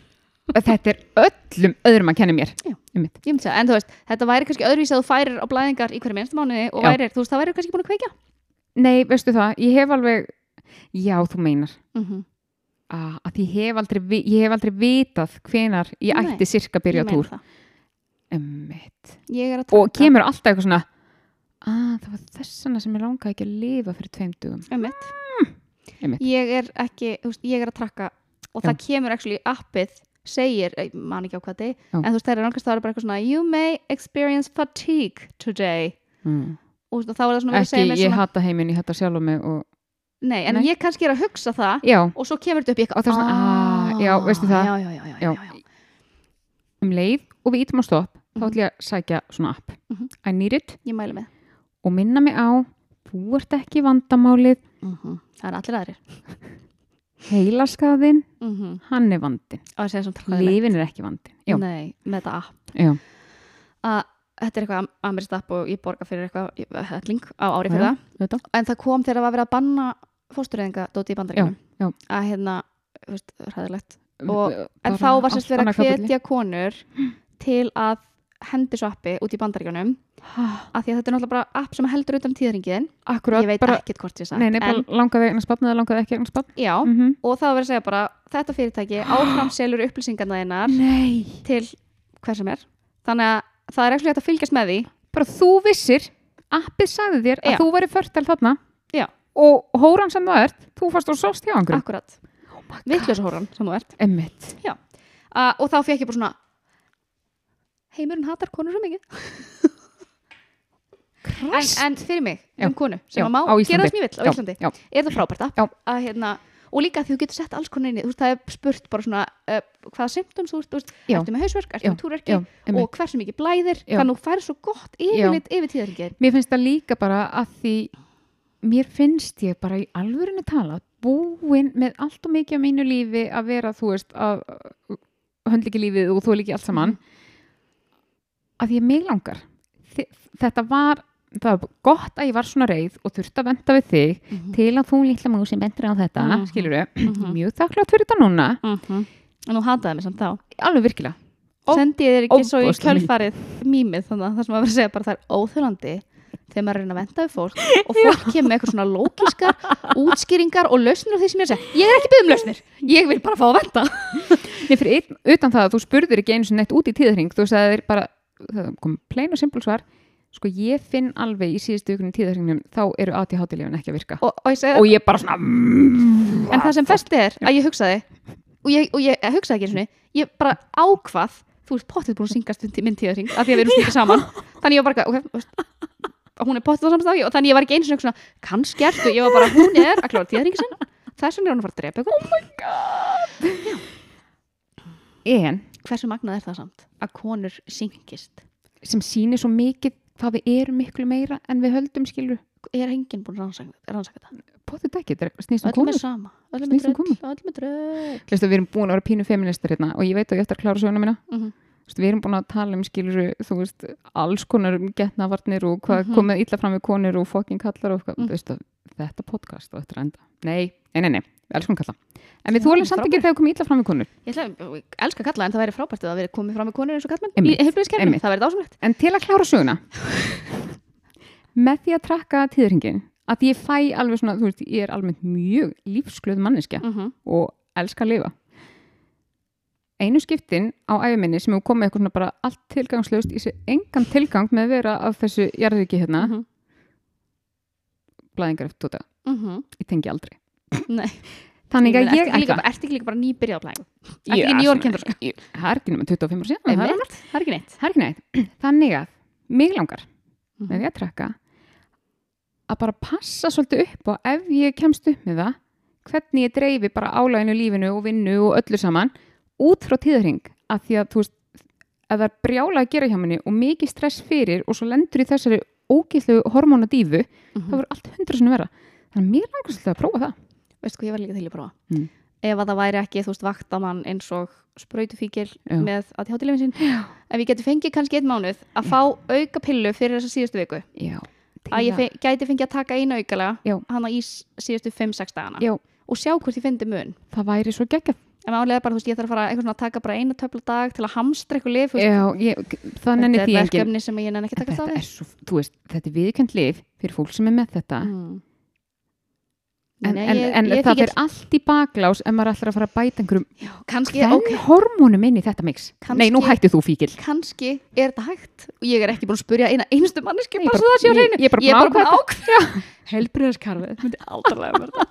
þetta er öllum öðrum að kenna mér Já. Einmitt. Ég myndi segja, en þú veist, þetta væri kannski öðruvísi að þú færir á blæðingar í hverju minnstu mánuði og Já. værir, þú veist, það væri kannski búin að kveikja Nei, veistu það, ég hef alveg já, þú meinar mm -hmm. ah, að ég hef aldrei, vi- ég hef aldrei vitað hvenar ég Nei, ætti sirka að byrja Ég meina túr það. Einmitt. Ég er að og taka kemur alltaf eitthvað svona að það var þessana sem ég langaði ekki að lifa fyrir tveim dugum Einmitt. Einmitt. Ég er ekki, þú veist, ég er að trakka og það kemur actually appið segir, ég man ekki á hvað þið Já. en þú veist, það er náttúrulega það er bara eitthvað svona you may experience fatigue today mm. og þá er það svona ekki, ég svona, hata heiminn, ég hata sjálf mig og nei, en Nei. ég kannski er að hugsa það já, og svo kemur þetta upp í eitthvað Og það er svona, ah, já, veistu það? já, já, já, já, Já. já, já. um leið og við ítum á stopp þá Mhm. ætlum ég að sækja svona app Mhm. I need it ég mæli með og minna mig á þú ert ekki vandamálið. Mm það er allir aðrir. Heilaskaðin, mm -hmm. hann er vandin það lifin er ekki vandin já, nei, með þetta app. Já, að þetta er eitthvað amirist app og ég borga fyrir eitthvað ég- helling á ári Já, fyrir það. þetta en það kom þegar það var verið að banna fóstureyðinga dóti í bandaríkjunum. Já, já. að hérna, þú veist, ræðilegt Og- en þá var sérst verið að hvetja konur til að hendi svo appi út í bandaríkjunum. Ha, af því að þetta er náttúrulega bara app sem heldur utan tíðringin akkurat, ég veit bara, ekkert hvort ég sagt nei, bara en, langaði eignar spapn eða langaði ekki eignar spapn já, mm -hmm. og það verið að segja bara þetta fyrirtæki áframselur upplýsingarna þeinar nei, til hver sem er. Þannig að það er ekki hægt að fylgjast með því. Bara þú vissir appið sagði þér að Já. þú væri förtel þarna Já. og hóran sem þú ert þú fannst og sást hjá einhverjum. Akkurat, vitlösa hóran sem þú ert. Uh, og þá fekk ég bara svona heimurinn hatar konur svo mikið. En, en fyrir mig, Já. um konu sem Já, má gera það sem ég vill á Íslandi já. er það frábært að, hérna, og líka því þú getur sett alls konar inn í það er spurt bara svona uh, hvaða symptoms þú veist, ertu með hausverk, ertu með túrverki og hversu mikið blæðir þannig að þú færi svo gott yfirlit yfir tíðarringin Mér finnst það líka bara að því mér finnst ég bara í alvörinu tala búin með allt og mikið á mínu lífi að vera, þú veist, að höndla ekki lífið og þú líki allt saman að ég mig langar þetta var, það var gott að ég var svona reið og þurfti að venda við þig Mhm. til að þú lítla músi bendur á þetta Mhm. skilur við, Mhm. mjög þakklátt fyrir þetta núna. Mhm. og nú hataði mig samt þá. Alveg virkilega. Sendi ég þér ekki svo í kjölfarið mýmið þannig að það sem að vera að segja bara það er óþjólandi þegar maður er að venda við fólk og fólk kemur með eitthvað svona lókiskar útskýringar og lausnir á því sem ég er að segja. Ég er ekki byggð um lausnir, ég vil bara fá að venda Nei, fyrir utan það að þú spurðir ekki einu sinni neitt út í tíðarhring, þú sagðir bara það kom plain og simpul svar. Sko ég finn alveg í síðustu vikunum í tíðarhringnum þá eru ADHD-lifin ekki að virka. Og, og ég og ég bara svona mm, en það sem festi er að ég hugsaði og ég, og ég hugsaði ekki einu sinni ég bara ákvað, þú ert pottið búin að syngast við minn tíðarring, af því að við erum stundið saman. Þannig ég var bara, ok, hún er pottið á samstæði og þannig ég var ekki einu sinni svona, kannski ertu, ég var bara, hún er að klára þess vegna er hún að fara að drepa eitthvað en hversu magnað er það samt? Að konur syngist. Sem sýnir svo mikið hvað við erum miklu meira en við höldum skilur er enginn búin að rannsaka, rannsaka það potið ekki, er snýst um er Snýst um öllum er dröll Veistu, við erum búin að vera pínu feministar hérna og ég veit að ég eftir að klára söguna mína. Mhm. Veistu, við erum búin að tala um skilur þú veist, alls konar um getnavarnir og hvað Mhm. komið illa fram við konur og fucking kallar og hvað, Mm. veistu, þetta podcast og þetta er enda, nei, nei, nei, nei við elskum kalla, en við þólum samt ekki þegar komið illa fram við konur. Ég ætla, ég elska kalla en það væri frábært að það væri komið fram með konur eins og kallmenn í heilbrigðiskerfinu, einmitt. það væri dásamlegt. En til að klára söguna með því að trakka tíðringin að ég fæ alveg svona, þú veist, ég er almennt mjög lífsglöð manneskja mm -hmm. og elska að lifa. Einu skiptin á æfiminni sem hefur komið eitthvað svona bara allt tilgangslaust í sig engan tilgang með að vera af þessu jarðviki hérna, Mhm. blæðingar eftir tóta. Ég tengi aldrei Nei. þannig að ég ekki bara- ertu ekki líka bara nýbyrjað á plægu Ég- ertu ekki nýjórn kemur Ég- það er ekki nema 25 ára síðan það er er ekki neitt. Það er ekki neitt. Þannig að mig langar Mhm. með því að trakka að bara passa svolítið upp og ef ég kemst upp með það hvernig ég dreifi bara álæginu lífinu og vinnu og öllu saman út frá tíðarhing að því að þú veist ef það er brjála að gera hjá manni og mikið stress fyrir og svo lendur í þessari ógæðlu hormónadífu Mhm. það verður allt hundra sinni vera þannig að mér langar svolítið að prófa það veistu hvað ég var líka til að prófa. Mm. ef að það væri ekki, þú veist, vaktamann eins og sprautufíkil Já. með að þjátti lifin sín. Ef ég geti fengið kannski einn mánuð að fá auka pillu fyrir þessa síðustu viku. Já, að ég fe gæti fengið að taka einu aukalega Já. hana í síðustu 5-6 dagana. Já. og sjá hvort ég fyndi mun. Það væri svo geggjað. En málega er bara, þú veist, ég þarf að fara eitthvað svona að taka bara eina töfla dag til að hamstra eitthvað lif Já, ég, það nenni þetta er verkefni sem ég nenni ekki að taka þetta þetta er viðkjönd lif fyrir fólk sem er með þetta. Mm. En, Nei, en, ég- en ég það er allt í baklás ef maður ætlar að fara að bæta einhverjum Já, kannski, hvern ok, hormónum inn í þetta mix. Kannski- Nei, nú hættu þú fíkil kannski er þetta hægt. Og ég er ekki búin að spurja eina einstu manneski Nei, ég bara bara- svo það sé á ég- hreinu. ég er bara er búin að bara búin að ákveða helbriðaskarfið, þetta. Myndi aldarlega verða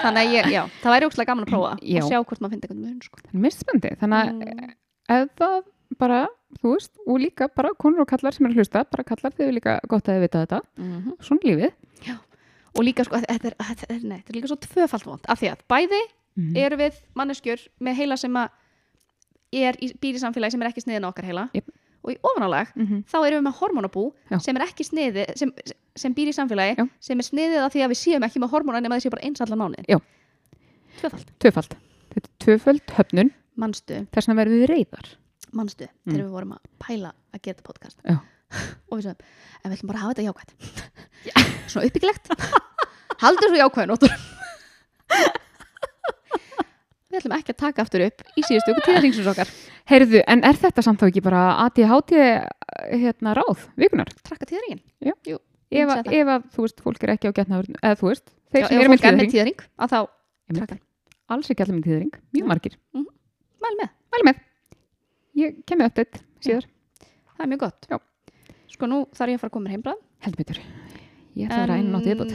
þannig að ég, já, það væri ókslega gaman að prófa Já. og sjá hvort maður finnir eitthvað mun sko. Það er mest spennandi, þannig að Mm. ef það bara, þú veist, og líka bara konur og kallar sem er að hlusta, bara kallar þau líka gott að þau vita þetta, Mhm. svona er lífið og líka sko, þetta er, þetta er, nei, þetta er líka svo tvöfalt vond af því að bæði mm. eru við manneskjur með heila sem að er í, býr í samfélagi sem er ekki sniðin okkar heila Jep. og í ofanálag mm -hmm. þá erum við með hormonabú Já. sem er ekki sniði sem, sem býr í samfélagi Já. sem er sniðið af því að við séum ekki með hormona nema þessi bara eins allan mánuðin tvöfalt, Tvöfald, þetta er tvöfald höfnun þess vegna verðum við reyðar manstu Mm. þegar við vorum að pæla að gera podcast Já. Og við sagðum, en við ætlum bara að hafa þetta jákvæmt svona uppbyggilegt. Haldur svo jákvæð nótur við ætlum ekki að taka aftur upp í síðustu okkur tíðarringsins okkar. Heyrðu, en er þetta samt þá ekki bara ADHD hérna ráð, vikunar? trakka tíðarringin Já. Jú, Ef, að- ef að, þú veist, fólk er ekki á getnaður, eða þú veist, þeir sem eru með tíðring, tíðarring að þá trakka alls ekki allir með tíðring, mjög margir. mæl með, Mæli með, ég kem með uppdætt síðar, það er mjög gott. Já. Sko nú þarf ég að fara að koma mér heimbrað heldur betur. Ég ætla að vera einu náttið viðbútt.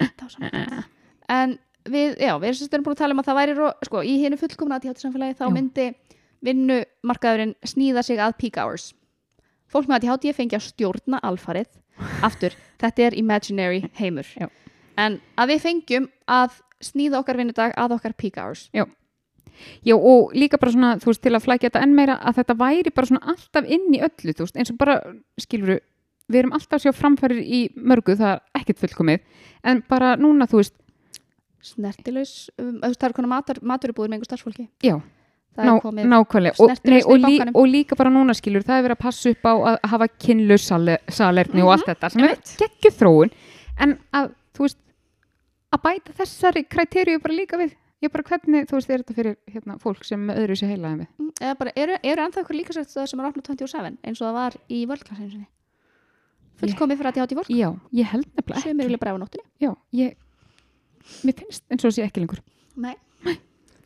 viðbútt en við, já, við erum búin að tala um að það væri sko, í hennu fullkomna aðtíhátt samfélagi þá Já. myndi vinnumarkaðurinn sníða sig að peak hours fólk með aðtíhátt ég fengi að stjórna alfarið aftur, þetta er imaginary heimur Já. en að við fengjum að sníða okkar vinnudag að okkar peak hours Já, og líka bara svona, þú veist, til að flækja þetta enn meira, að þetta væri bara svona alltaf inn í öllu, þú veist, eins og bara, skiluru, við erum alltaf að sjá framfærir í mörgu, það er ekkert fullkomið, en bara núna, þú veist, snertilaus, um, það er konar matur, maturubúður með einhver starfsfólki. Já, ná, nákvæmlega, og, nei, og, lí, og líka bara núna, skilur, það er verið að passa upp á að hafa kynlu salerni og allt þetta, sem er geggjuð þróun, en að, þú veist, að bæta þessari kriteríu bara líka við, ég bara hvernig, þú veist, er þetta fyrir hérna, fólk sem öðru sér heilaði með? Mm, eða bara, eru, eru ennþá ykkur líka sem er opnað 27 eins og það var í völdklassinu sinni fullkomið fyrir að þjátt í fólk? Já, ég held nefnilega sem eru vilja bræða á nóttinni Já, ég, mér finnst eins og það sé ekki lengur. Nei.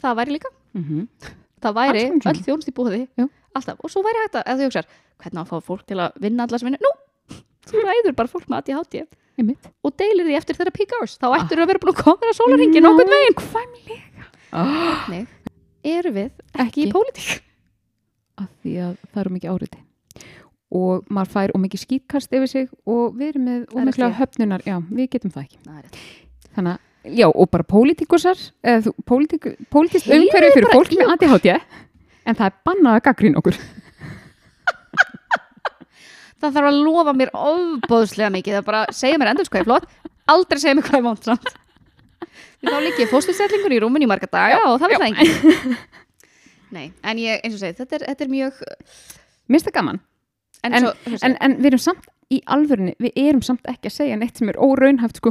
það væri líka. Mm -hmm. það væri öll þjónust í búði Já. alltaf. Og svo væri þetta eða þú hugsaðar hvernig að fá fólk til að vinna allar sem vinna? Nú, þú ræður bara fólk með ADHD og deilir því eftir þeirra peak hours. Þá ættir að vera búin að koma þér að sólarhingin nokkurn veginn Nákvæmlega. Oh, eru við ekki í Ekki. pólitík af því að það eru mikið áriti. Og maður fær og mikið skýtkast yfir sig og við erum með og mikla RSD. höfnunar, já, við getum það ekki. Það. Þannig að, já, og bara pólitíkusar, eða pólitík, pólitísk Heyrið umhverju fyrir fólk í með ADHD, en það er bannað að gaggrín okkur. það þarf að lofa mér ofbóðslega mikið er bara segja mér endur sko ég er flott aldrei segja mér hvað er vond samt þá líki ég fósturstellingur í rúminu í marga daga og það vil það enginn nei, en ég, eins og segi, þetta er, þetta er mjög Minnst það gaman? en, En- svo, En, en við erum samt í alvörunni, við erum samt ekki að segja neitt sem er óraunhæft, sko.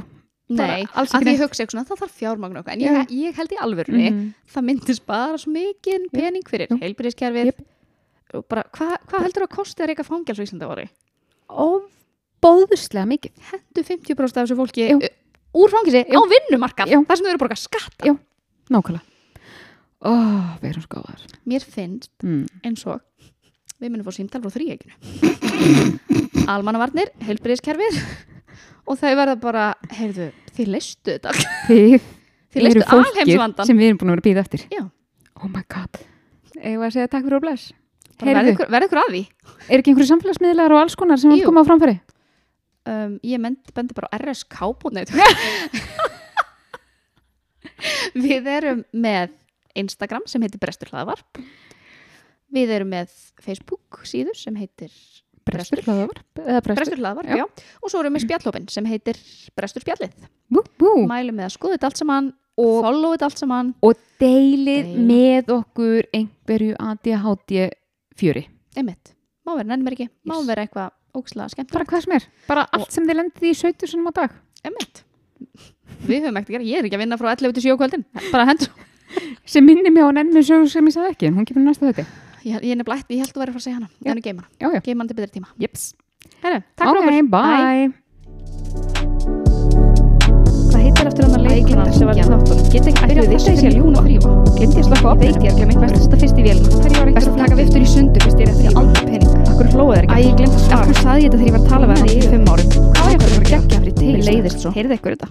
nei, bara að því ég hugsa eitthvað það þarf fjármagn okkar en ég, ég held í alvörunni Mhm. það myndi spara svo mikið pening fyrir Jú. heilbyrðiskerfið bara, hvað hva heldur að kosti að reyka Íslanda ári? Óbóðslega mikið. Hendu 50% af þessu fólki Jú. Úr fangilsi á Jú. vinnumarkað Jú. þar sem þau eru að borga skatta Já. Nákvæmlega. Ó, við erum skáðar. mér finnst Mm. eins og við munum fá símtal frá þrýeginu almannavarnir, heilbyrðiskerfið og þau verða bara heyrðu, þið leistu þetta Þið þið eru fólkið sem við erum búin að vera að býða eftir. Já. Oh my god. Eða að segja takk fyrir og bless. verða ykkur, að því er ekki einhverju samfélagsmiðlar og alls konar sem Jú. vil koma á framfæri? Um, ég bendi bara á RSK.net við erum með Instagram sem heitir Brestur hlaðvarp við erum með Facebook síðu sem heitir Brestur hlaðavar eða brestur, hlaðvar, Já. já. og svo erum við spjallhópin sem heitir Brestur spjallið. Bú, bú. mælum með að skoða þetta allt saman Og- follow þetta allt saman. Og deilið Deila. með okkur einhverju ADHD fjöri. Einmitt, má vera nennir ekki. Má vera eitthvað ókslega skemmt bara hvað sem er, bara allt sem þið lendið í 70 sinum á dag. Einmitt. Við höfum ekkert að gera, ég er ekki að vinna frá 11 til 7 á kvöldin bara hendur sem minni mig á nennu sögur sem ég sagði ekki en hún kemur næsta þetta ég, ég er nefnilega ætti, ég held að vera að fara að segja hana. Já. en geima, geima hann til betri tíma. Jeps. Heru, takk ok, fyrir okkur. bye. Hvað heitir eftir hann að leikona sem var þáttunum? Get ekki Ætli þessi þetta sé sé ljúna þrýfa. Glemdi ég slökka á Veit ég er ekki að mikla. Best að setja fyrst í vélina. Þegar ég var Best að taka viftur í sundu fyrst ég er. Akkur þeir Æ, ekki. ég glemt að Af hverju saði ég þetta þegar ég var að tala við hann fyrir fimm árum? Hvað var ég að gera? Gekkja fyrir Mér tegis. leiðist svo. Heyrðu ykkur þetta?